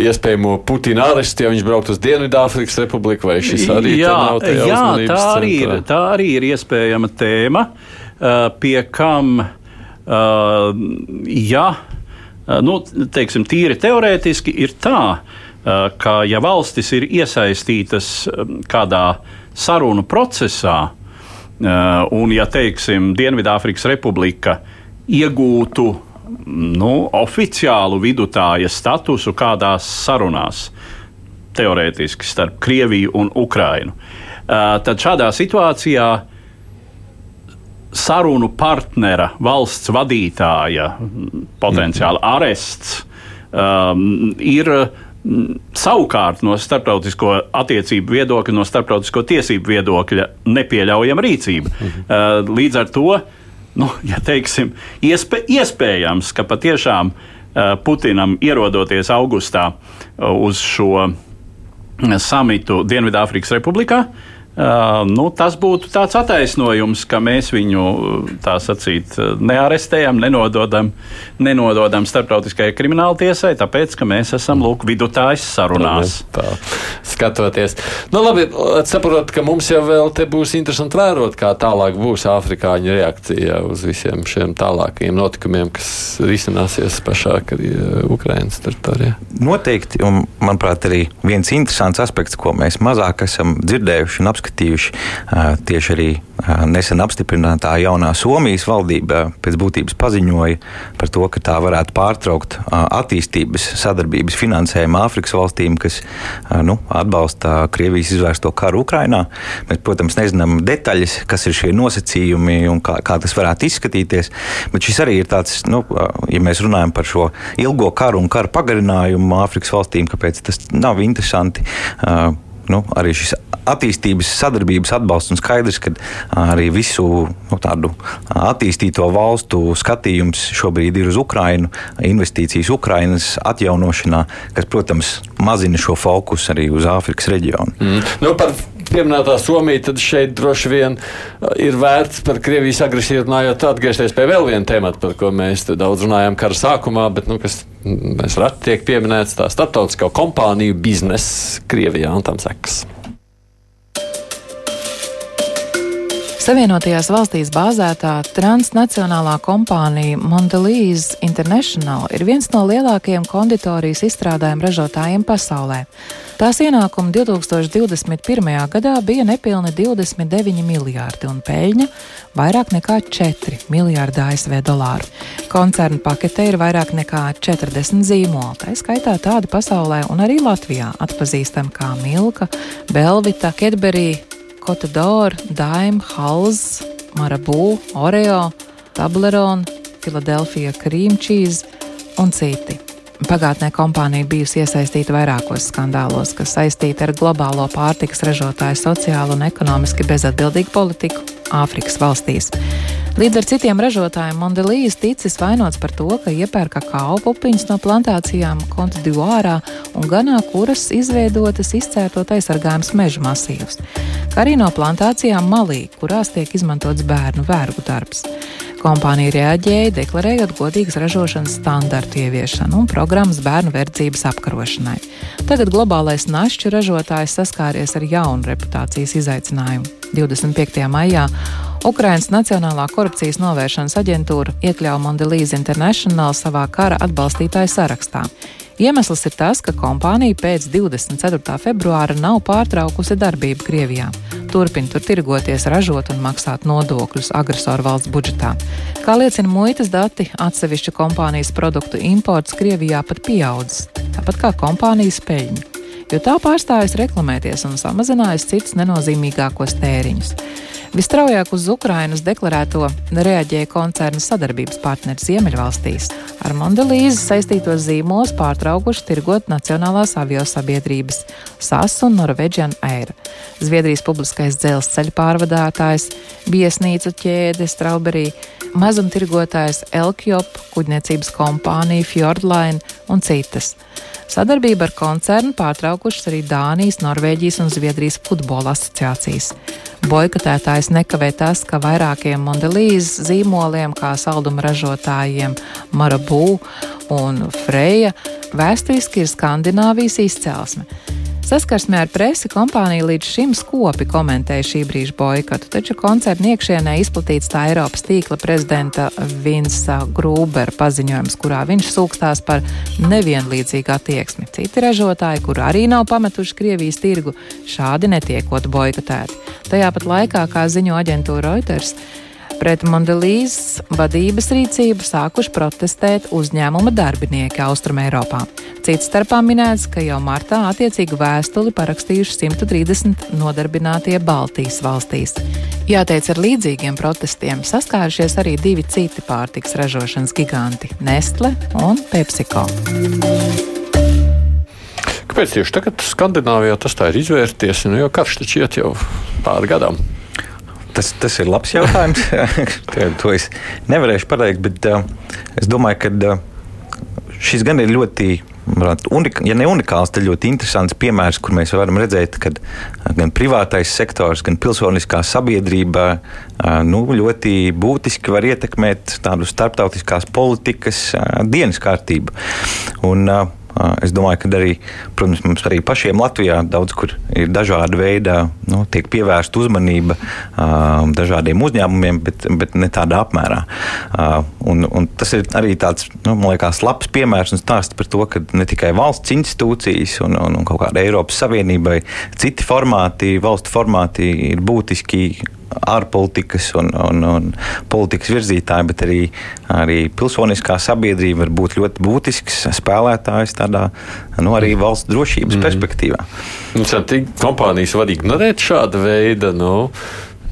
iespējamo Putina arestu, ja viņš brauktu uz Dienvidāfrikas Republiku, vai šis arī jā, nav tajā jā, tā arī, ir, tā arī ir iespējama tēma, uh, pie kam Uh, ja, uh, nu, teiksim, tīri teorētiski ir tā, uh, ka ja valstis ir iesaistītas um, kādā sarunu procesā, un ja, teiksim, Dienvidāfrikas Republika iegūtu nu, oficiālu vidutāja statusu kādās sarunās, teorētiski starp Krieviju un Ukrainu, tad šādā situācijā sarunu partnera, valsts vadītāja potenciāli arests um, ir mm, savukārt no starptautisko attiecību viedokļa, no starptautisko tiesību viedokļa nepieļaujama rīcība. Mhm. Uh, līdz ar to, nu, ja teiksim, iespē, iespējams, ka patiešām uh, Putinam ierodoties augustā uh, uz šo samitu Dienvidāfrikas Republikā, Uh, nu, tas būtu tāds attaisnojums, ka mēs viņu tā sacīt nearestējam, nenododam, nenododam starptautiskajai krimināla tiesai, tāpēc, ka mēs esam lūk vidutājs sarunās. Tā, skatoties. Nu, labi, saprot, ka mums jau vēl te būs interesanti vērot, kā tālāk būs afrikāņu reakcija uz visiem šiem tālākajiem notikumiem, kas risināsies pašā Ukrainas teritorijā. Noteikti, un manuprāt, arī viens interesants aspekts, ko mēs mazāk esam dzirdējuši un apskatījuši apskatījuši tieši arī nesen apstiprinātā jaunā Somijas valdība pēc būtības paziņoja par to, ka tā varētu pārtraukt attīstības sadarbības finansējumu Āfrikas valstīm, kas nu, atbalsta Krievijas izvērsto karu Ukrainā. Mēs, protams, nezinām detaļas, kas ir šie nosacījumi un kā, kā tas varētu izskatīties, bet šis arī ir tāds, nu, ja mēs runājam par šo ilgo karu un kara pagarinājumu Āfrikas valstīm, kāpēc tas nav interesanti nu, arī šis attīstības sadarbības atbalsts un skaidrs, ka arī visu nu, tādu attīstīto valstu skatījums šobrīd ir uz Ukrajinu, investīcijas Ukrainas atjaunošanā, kas, protams, mazina šo fokusu arī uz Āfrikas reģionu. Mm. Nu, par pieminētā Somija, tad šeit droši vien uh, ir vērts par Krievijas agresiju runājot, atgriezties pie vēl viena temata, par ko mēs daudz runājām kara sākumā, bet nu, kas mēs reti tiek pieminēts tā starptautiskā kompāniju biznesa Krievijā un tam sekas. Savienotajās valstīs bāzētā transnacionālā kompānija Mondelīze International ir viens no lielākajiem konditorijas izstrādājumu ražotājiem pasaulē. Tās ienākumi 2021. gadā bija nepilni 29 miljārdi un peļņa vairāk nekā 4 miljārdi ASV dolāru. Koncerna pakete ir vairāk nekā 40 zīmoli, tā skaitā tādi pasaulē un arī Latvijā atpazīstami kā Milka, Belvita, Kedberī, Kotador, Daim, Halls, Marabu, Oreo, Tablerone, Filadelfija Cream Cheese un citi. Pagātnē kompānija bijusi iesaistīta vairākos skandālos, kas saistīti ar globālo pārtikas ražotāju sociālu un ekonomiski bezatbildīgu politiku Āfrikas valstīs. Līdz ar citiem ražotājiem Mondelīs ticis vainots par to, ka iepērk kakao pupiņas no plantācijām Kontdivuārā un ganā, kuras izveidotas izcērtot aizsargājums meža masīvus, kā arī no plantācijām Malī, kurās tiek izmantots bērnu vergu darbs. Kompānija reaģēja, deklarējot godīgas ražošanas standartu ieviešanu un programmas bērnu verdzības apkarošanai. Tagad globālais našķu ražotājs saskāries ar jaunu reputācijas izaicinājumu. 25. maijā Ukrainas Nacionālā korupcijas novēršanas aģentūra iekļāva Mondelīze International savā kara atbalstītāju sarakstā. Iemesls ir tas, ka kompānija pēc 24. februāra nav pārtraukusi darbību Krievijā. Turpina tur tirgoties, ražot un maksāt nodokļus agresoru valsts budžetā. Kā liecina muitas dati, atsevišķu kompānijas produktu imports Krievijā pat pieaudzis, tāpat kā kompānijas peļņa jo tā pārstājas reklamēties un samazinājas citus nenozīmīgākos tēriņus. Visstraujāk uz Ukrainas deklarēto reaģēja koncerna sadarbības partneri Ziemeļvalstīs. Ar Mondelīzi saistītos zīmos pārtraukuši tirgot Nacionālās aviosabiedrības SAS un Norwegian Air. Zviedrijas publiskais dzelzceļa pārvadātājs, viesnīcu ķēde Strawberry, mazumtirgotājs Elkjop, kuģniecības kompānija Fjordline un citas. Sadarbību ar koncernu pārtraukušas arī Dānijas, Norvēģijas un Zviedrijas futbola asociācijas. Boikotētājs nekavē tas, ka vairākiem Mondelīzes zīmoliem, kā salduma ražotājiem Marabū un Freja, vēsturiski ir Skandināvijas izcelsme. Saskarsmē ar presi kompānija līdz šim skopi komentēja šī brīža boikotu, taču koncerna iekšienē izplatīts tā Eiropas tīkla prezidenta Vinsa Grūbera paziņojums, kurā viņš sūkstās par nevienlīdzīgu attieksmi. Citi ražotāji, kur arī nav pametuši Krievijas tirgu, šādi netiekot boikotēti. Tajā pat laikā, kā ziņo aģentūra Reuters, Pret Mondelīzes vadības rīcību sākuši protestēt uzņēmuma darbinieki Austrumēropā. Cits starpā minēts, ka jau martā attiecīgu vēstuli parakstījuši 130 nodarbinātie Baltijas valstīs. Jāteic, ar līdzīgiem protestiem saskārušies arī divi citi pārtiks ražošanas giganti - Nestle un PepsiCo. Kāpēc tieši tagad Skandināvijā tas tā ir izvērties? Nu, jo karš taču iet jau pāri gadam. Tas, tas ir labs jautājums. [LAUGHS] to es nevarēšu pateikt, bet uh, es domāju, ka uh, šis gan ir ļoti. Unika, ja ne unikāls, tad ļoti interesants piemērs, kur mēs varam redzēt, ka gan privātais sektors, gan pilsoniskā sabiedrība uh, nu, ļoti būtiski var ietekmēt tādu starptautiskās politikas uh, dienas kārtību. Un, uh, Es domāju, ka arī, protams, mums arī pašiem Latvijā daudz kur ir dažāda veida, nu, tiek pievērsta uzmanība dažādiem uzņēmumiem, bet, bet ne tādā apmērā. Un, un tas ir arī tāds, nu, man liekas, labs piemērs un stāsts par to, ka ne tikai valsts institūcijas un, un, un kaut kāda Eiropas Savienībai, citi formāti, valstu formāti ir būtiski ārpolitikas un, un, un politikas virzītāji, bet arī, arī pilsoniskā sabiedrība var būt ļoti būtisks spēlētājs tādā nu, arī valsts drošības mm perspektīvā. Nu, kompānijas var ignorēt šāda veida. Nu,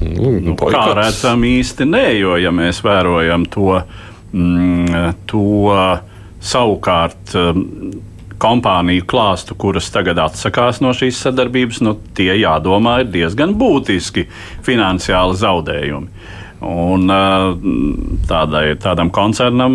nu, nu, kā redzam, īsti nē, jo ja mēs vērojam to, mm, to savukārt. Mm, kompāniju klāstu, kuras tagad atsakās no šīs sadarbības, nu, tie jādomā ir diezgan būtiski finansiāli zaudējumi. Un tādai, tādam koncernam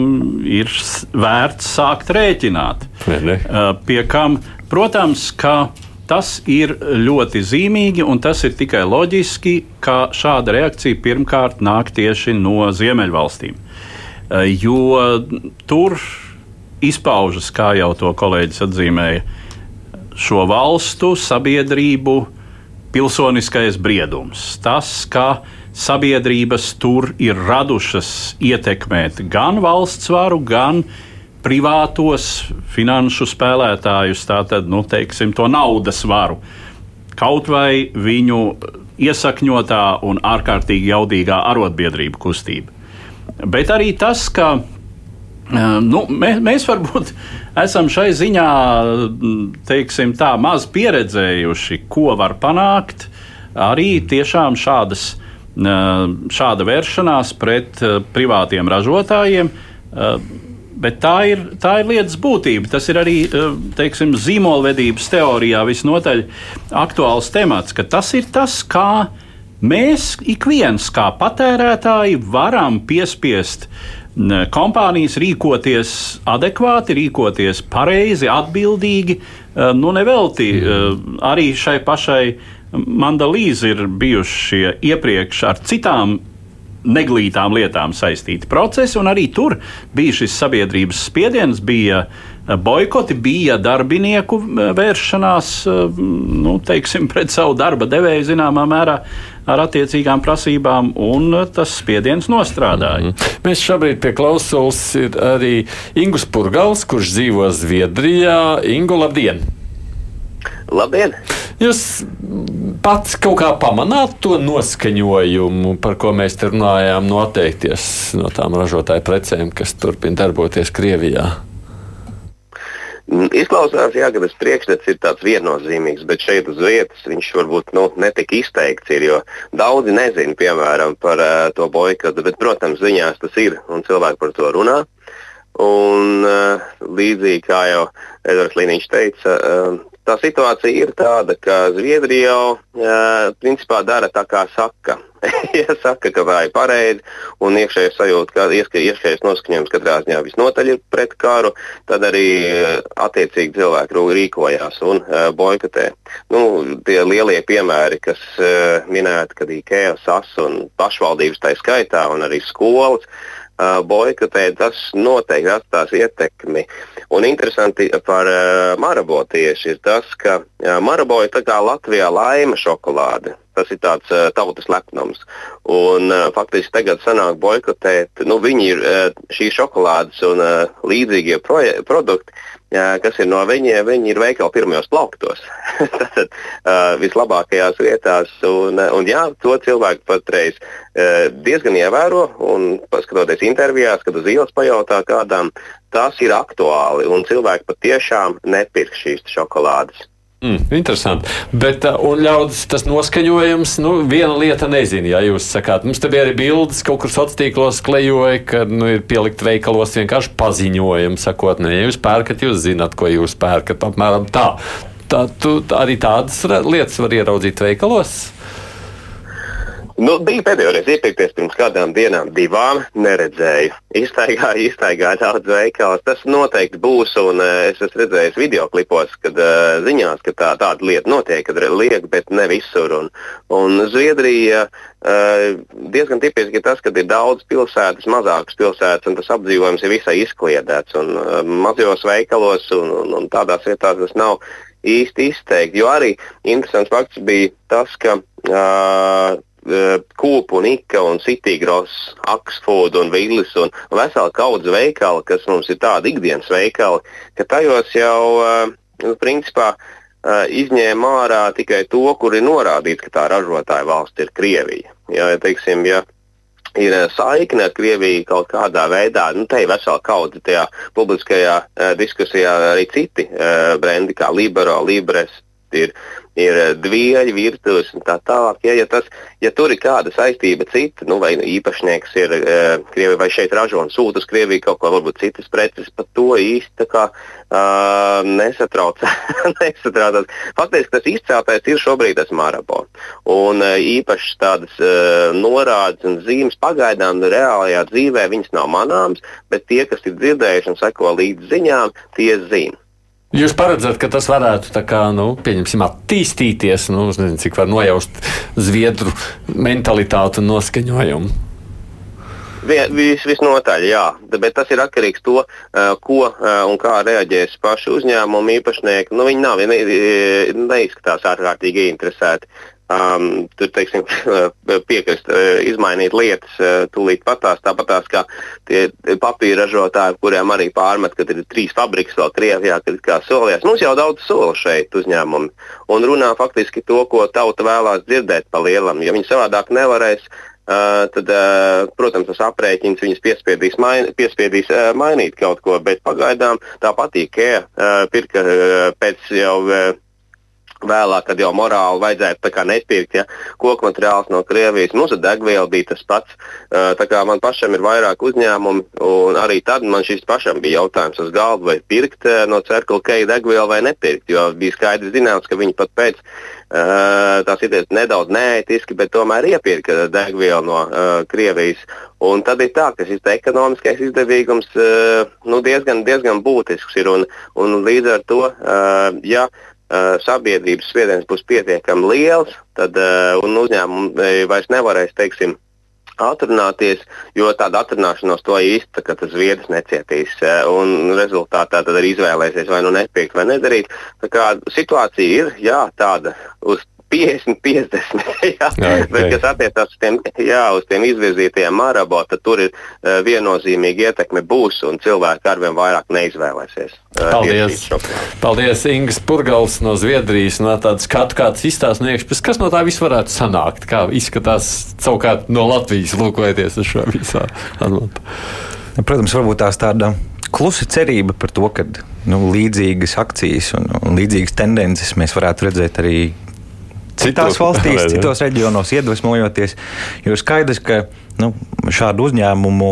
ir vērts sākt rēķināt. Ne, ne. Pie kam, protams, ka tas ir ļoti zīmīgi, un tas ir tikai loģiski, ka šāda reakcija pirmkārt nāk tieši no Ziemeļvalstīm. Jo tur izpaužas, kā jau to kolēģis atzīmēja, šo valstu sabiedrību pilsoniskais briedums. Tas, ka sabiedrības tur ir radušas ietekmēt gan valsts varu, gan privātos finanšu spēlētājus, tātad, nu, teiksim, to naudas varu. Kaut vai viņu iesakņotā un ārkārtīgi jaudīgā arotbiedrību kustība. Bet arī tas, ka Nu, mēs, mēs varbūt esam šai ziņā tā, maz pieredzējuši, ko var panākt. Arī tiešām šādas, šāda vēršanās pret privātiem ražotājiem. Bet tā ir, tā ir lietas būtība. Tas ir arī teiksim, zīmolvedības teorijā visnotaļ aktuāls temats, ka tas ir tas, kā mēs ik viens kā patērētāji varam piespiest uh, kompānijas rīkoties adekvāti, rīkoties pareizi, atbildīgi. Nu, nevelti arī šai pašai mandalīzi ir bijušie iepriekš ar citām neglītām lietām saistīti procesi, un arī tur bija šis sabiedrības spiediens, bija boikoti, bija darbinieku vēršanās nu, teiksim, [LAUGHS] pret savu darba devēju zināmā mērā ar attiecīgām prasībām, un tas spiediens nostrādāja. Mm -hmm. Mēs šobrīd pie klausulas ir arī Ingus Purgals, kurš dzīvo Zviedrijā. Ingu, labdien! Labdien! Jūs pats kaut kā pamanāt to noskaņojumu, par ko mēs te runājām, noteikties no tām ražotāju precēm, kas turpina darboties Krievijā? Mm, izklausās, jā, ka tas priekšstats ir tāds viennozīmīgs, bet šeit uz vietas viņš varbūt nu, netik izteikts. Ir, jo daudzi nezina, piemēram, par uh, to boikotu, bet, protams, ziņās tas ir un cilvēki par to runā. Un, uh, līdzīgi kā jau Edvards Līniņš teica, uh, tā situācija ir tāda, ka Zviedrija jau uh, principā dara tā, kā saka. [LAUGHS] ja saka, ka vai pareizi, un iekšējais sajūta, ka iekšējais noskaņojums katrā ziņā visnotaļ ir pret karu, tad arī attiecīgi cilvēki rīkojās un uh, boikotē. Nu, tie lielie piemēri, kas uh, minēti, kad IKEA, SAS un pašvaldības tā skaitā, un arī skolas, uh, boikotē, tas noteikti atstās ietekmi. Un interesanti par uh, Marabo tieši ir tas, ka uh, Marabo ir tā kā Latvijā laima šokolāde. Tas ir tāds uh, tautas lepnums. Un, uh, faktiski tagad sanāk boikotēt, nu, viņi ir uh, šīs šokolādes un uh, līdzīgie produkti kas ir no viņiem, viņi ir veikali pirmajos plauktos. [LAUGHS] Tātad uh, vislabākajās vietās. Un, un jā, to cilvēku patreiz uh, diezgan ievēro. Un, paskatoties intervijās, kad uz ielas pajautā kādam, tas ir aktuāli. Un cilvēki patiešām nepirks šīs šokolādes. Mm, interesanti. Bet, uh, un ļaudis tas noskaņojums, nu, viena lieta nezina, ja jūs sakāt, mums te bija arī bildes, kaut kur sociālos tīklos klejoja, ka nu, ir pielikt veikalos vienkārši paziņojumi, sakot, ne, ja jūs pērkat, jūs zināt, ko jūs pērkat, apmēram tā. Tā, tu, arī tādas lietas var ieraudzīt veikalos. Nu, bija pēdējo reizi iepirkties pirms kādām dienām, divām. Neredzēju. Iztaigāju, iztaigāju daudz veikalos. Tas noteikti būs. Un, uh, es esmu redzējis video klipos, kad uh, ziņās, ka tā, tāda lieta notiek, kad liek, bet ne visur. Un, un Zviedrija uh, diezgan tipiski tas, ka ir daudz pilsētas, mazākas pilsētas, un tas apdzīvojums ir visai izkliedēts. Un, uh, mazajos veikalos un, un, un tādās vietās tas nav īsti izteikti. Jo arī interesants fakts bija tas, ka uh, Kūpa un Ika un Citīgros, Aksfood un Vilnis un vesela kaudze veikali, kas mums ir tādi ikdienas veikali, ka tajos jau nu, principā izņēma ārā tikai to, kur ir norādīts, ka tā ražotāja valsts ir Krievija. Ja, teiksim, ja ir saikne ar Krieviju kaut kādā veidā, nu, te ir vesela kaudze tajā publiskajā diskusijā arī citi brendi, kā Libero, Libres, ir, ir eh, dvieļi, virtuves un tā tālāk. Ja, ja, tas, ja tur ir kāda saistība cita, nu, vai īpašnieks ir uh, Krievija vai šeit ražo un sūta uz Krieviju kaut ko, varbūt citas preces, par to īsti kā, uh, [LAUGHS] nesatraucās. Faktiski tas izcēltais ir šobrīd tas Marabo. Un uh, īpaši tādas uh, norādes un zīmes pagaidām reālajā dzīvē viņas nav manāmas, bet tie, kas ir dzirdējuši un seko līdz ziņām, tie zina. Jūs paredzat, ka tas varētu kā, nu, attīstīties, nu, nezinu, cik var nojaust zviedru mentalitāti un noskaņojumu? Vis, visnotaļ, jā, bet tas ir atkarīgs no tā, ko un kā reaģēs paši uzņēmumi īpašnieki. Nu, viņi nav ne, neizskatās ārkārtīgi interesēti um, tur, teiksim, [LAUGHS] piekrist, uh, izmainīt lietas uh, tūlīt patās, tāpatās kā tie papīra ražotāji, kuriem arī pārmet, ka ir trīs fabrikas vēl Krievijā, kad kā solījās. Mums jau daudz sola šeit uzņēmumi un runā faktiski to, ko tauta vēlās dzirdēt pa lielam. Ja viņi savādāk nevarēs, Uh, tad, uh, protams, tas aprēķins viņus piespiedīs, main, piespiedīs uh, mainīt kaut ko, bet pagaidām tā patīk, ka uh, pirka uh, pēc jau uh, Vēlāk, kad jau morāli vajadzētu nepirkt ja, koku materiālus no Krievijas, mums ar degvielu bija tas pats. Man pašam ir vairāk uzņēmumi, un arī tad man šis pašam bija jautājums uz galda, vai pirkt no Circle K degvielu vai nepirkt. Jo bija skaidrs zināms, ka viņi pat pēc tās idejas nedaudz neētiski, bet tomēr iepirka degvielu no uh, Krievijas. Un tad ir tā, ka šis ekonomiskais izdevīgums uh, nu, diezgan, diezgan būtisks ir. Un, un līdz ar to, uh, ja sabiedrības spiediens būs pietiekami liels, tad uh, uzņēmumi vairs nevarēs teiksim, atrunāties, jo tāda atrunāšanos to īsti tas viedrs necietīs. Un rezultātā tad arī izvēlēsies vai nu nepirkt vai nedarīt. Tā kā situācija ir jā, tāda uz 50, 50. [LAUGHS] jā, jā, bet, kas attiecās uz tiem, jā, uz tiem izvirzītajiem marabo, tad tur ir uh, viennozīmīga ietekme būs un cilvēki arvien vairāk neizvēlēsies. Uh, Paldies! Paldies, Ingūns Purgals no Zviedrijas. No tādas skatu, kāds izstāsta no iekšpuses, kas no tā viss varētu sanākt, kā izskatās savukārt no Latvijas lūkojoties uz šo visā atmantu. Protams, varbūt tās tāda klusa cerība par to, ka nu, līdzīgas akcijas un, un līdzīgas tendences mēs varētu redzēt arī citās [LAUGHS] valstīs, citos reģionos iedvesmojoties. Jo skaidrs, ka nu, šādu uzņēmumu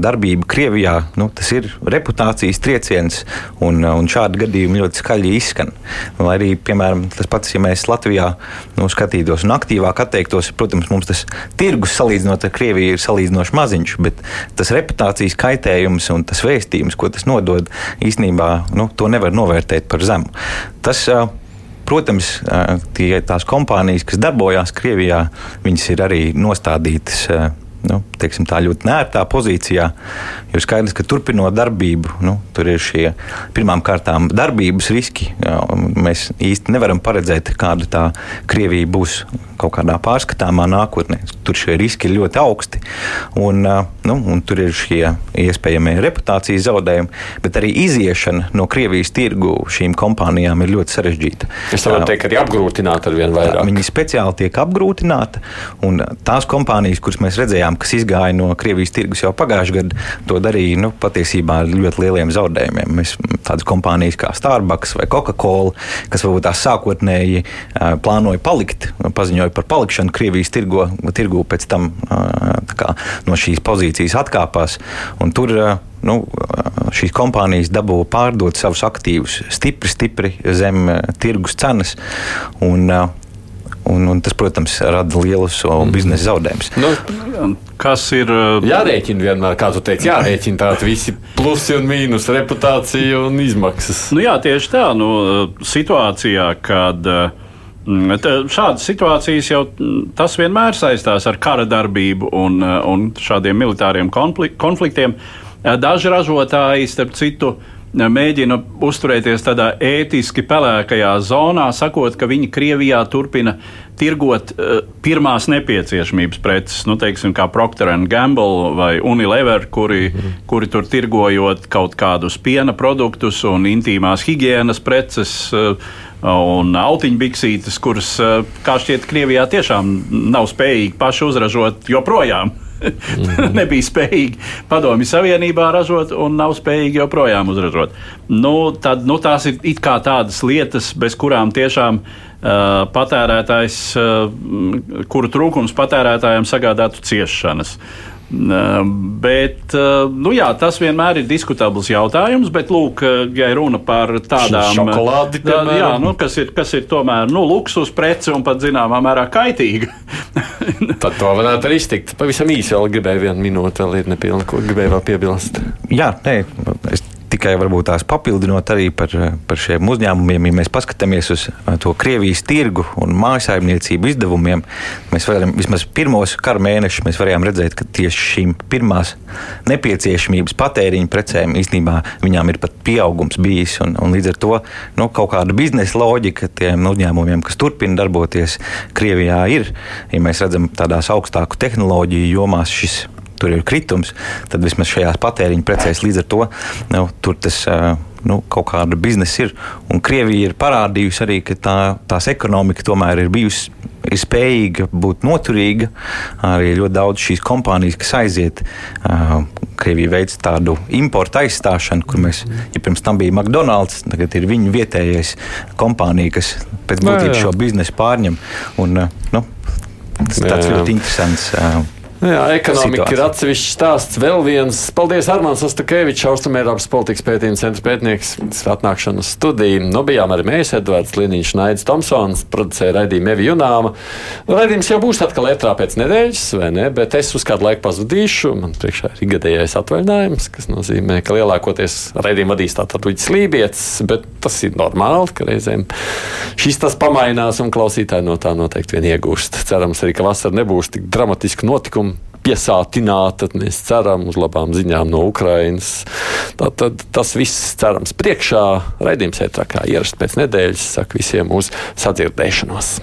darbība Krievijā nu, tas ir reputācijas trieciens, un, un šādi gadījumi ļoti skaļi izskan. Lai arī, piemēram, tas pats, ja mēs Latvijā nu, skatītos un aktīvāk atteiktos, protams, mums tas tirgus salīdzinot ar Krieviju ir salīdzinoši maziņš, bet tas reputācijas kaitējums un tas vēstījums, ko tas nodod, īstenībā nu, to nevar novērtēt par zemu. Tas, uh, Protams, tie, tās kompānijas, kas darbojās Krievijā, viņas ir arī nostādītas nu, teiksim, tā ļoti nērtā pozīcijā. Jo skaidrs, ka turpinot darbību, nu, tur ir šie pirmām kārtām darbības riski. Jā, mēs īsti nevaram paredzēt, kāda tā Krievija būs kaut kādā pārskatāmā nākotnē. Tur šie riski ir ļoti augsti. Un, nu, un tur ir šie iespējamie reputācijas zaudējumi, bet arī iziešana no Krievijas tirgu šīm kompānijām ir ļoti sarežģīta. Es varu teikt, arī apgrūtināta ar vien vairāk. Viņi speciāli tiek apgrūtināti, un tās kompānijas, kuras mēs redzējām, kas izgāja no Krievijas tirgus jau pagājušajā gadā, to darīja nu, patiesībā ar ļoti lieliem zaudējumiem. Mēs tādas kompānijas kā Starbucks vai Coca-Cola, kas varbūt tās sākotnēji plānoja palikt, paziņoja par palikšanu Krievijas tirgo, tirgu, pēc tam kā, no šīs pozīcijas atkāpās. Tur nu, šīs kompānijas dabūja pārdot savus aktīvus stipri, stipri zem tirgus cenas. Un, Un, un tas, protams, rada lielus mm. biznesa zaudējumus. Nu, kas ir? Jārēķina vienmēr, kā tu teici, jārēķina tādi visi plusi un mīnus, reputācija un izmaksas. Nu, jā, tieši tā. Nu, situācijā, kad šādas situācijas jau tas vienmēr saistās ar kara darbību un, un šādiem militāriem konfliktiem. Daži ražotāji, starp citu, mēģina uzturēties tādā ētiski pelēkajā zonā, sakot, ka viņi Krievijā turpina tirgot uh, pirmās nepieciešamības preces, nu, teiksim, kā Procter Gamble vai Unilever, kuri, mm. kuri tur tirgojot kaut kādus piena produktus un intīmās higiēnas preces. Uh, un autiņbiksītes, kuras, kā šķiet, Krievijā tiešām nav spējīgi paši uzražot joprojām. Mm. [LAUGHS] nebija spējīgi Padomju Savienībā ražot un nav spējīgi joprojām uzražot. Nu, tad, nu, tās ir it kā tādas lietas, bez kurām tiešām uh, patērētājs, uh, kuru trūkums patērētājiem sagādātu ciešanas. Bet nu jā, tas vienmēr ir diskutabls jautājums. Bet, lūk, ja runa par tādām šokolādi, tā, jā, nu, kas, ir, kas ir tomēr nu, luksus prece un pat zināmā mērā kaitīga. [LAUGHS] Tad to varētu arī iztikt. Pavisam īsi vēl gribēju vienu minūti, vēl ir nepilna, ko gribēju vēl piebilst. Jā, nē, tikai varbūt tās papildinot arī par, par šiem uzņēmumiem, ja mēs paskatāmies uz to Krievijas tirgu un mājsaimniecību izdevumiem, mēs varam vismaz pirmos kara mēnešus mēs varējām redzēt, ka tieši šīm pirmās nepieciešamības patēriņa precēm īstenībā viņām ir pat pieaugums bijis. Un, un līdz ar to nu, kaut kāda biznesa loģika tiem uzņēmumiem, kas turpina darboties Krievijā, ir. Ja mēs redzam tādās augstāku tehnoloģiju jomās, šis tur ir kritums, tad vismaz šajās patēriņa precēs līdz ar to nu, tur tas. Nu, kaut kāda biznesa ir. Un Krievija ir parādījusi arī, ka tā, tās ekonomika tomēr ir bijusi ir spējīga būt noturīga. Arī ļoti daudz šīs kompānijas, kas aiziet, uh, Krievija veids tādu importu aizstāšanu, kur mēs, ja pirms tam bija McDonald's, tagad ir viņu vietējais kompānija, kas pēc būtības šo biznesu pārņem. Un, uh, nu, tas ir ļoti interesants. Uh, jā, ekonomika situācija. ir atsevišķs stāsts. Vēl viens. Paldies, Armāns Ostakevičs, Austrumēropas politikas pētījuma centra pētnieks, atnākšanas studija. Nu, bijām arī mēs, Edvards Liniņš, Naidis Tomsons, producēja raidījumu Evi Junāma. Nu, raidījums jau būs atkal ētrā pēc nedēļas, vai ne? Bet es uz kādu laiku pazudīšu. Man priekšā ir gadējais atvaļinājums, kas nozīmē, ka lielākoties raidījumu vadīs tātad Uģis Lībijams, bet tas ir normāli, ka reizēm šis tas pamainās un klausītāji no tā noteikti vien iegūst. Cerams arī, ka vasara nebūs tik dramatiski notikumi piesātināta. Mēs ceram uz labām ziņām no Ukrainas. Tātad tas viss cerams priekšā. Raidījums ētrā kā ierasts pēc nedēļas. Saku visiem uz sadzirdēšanos.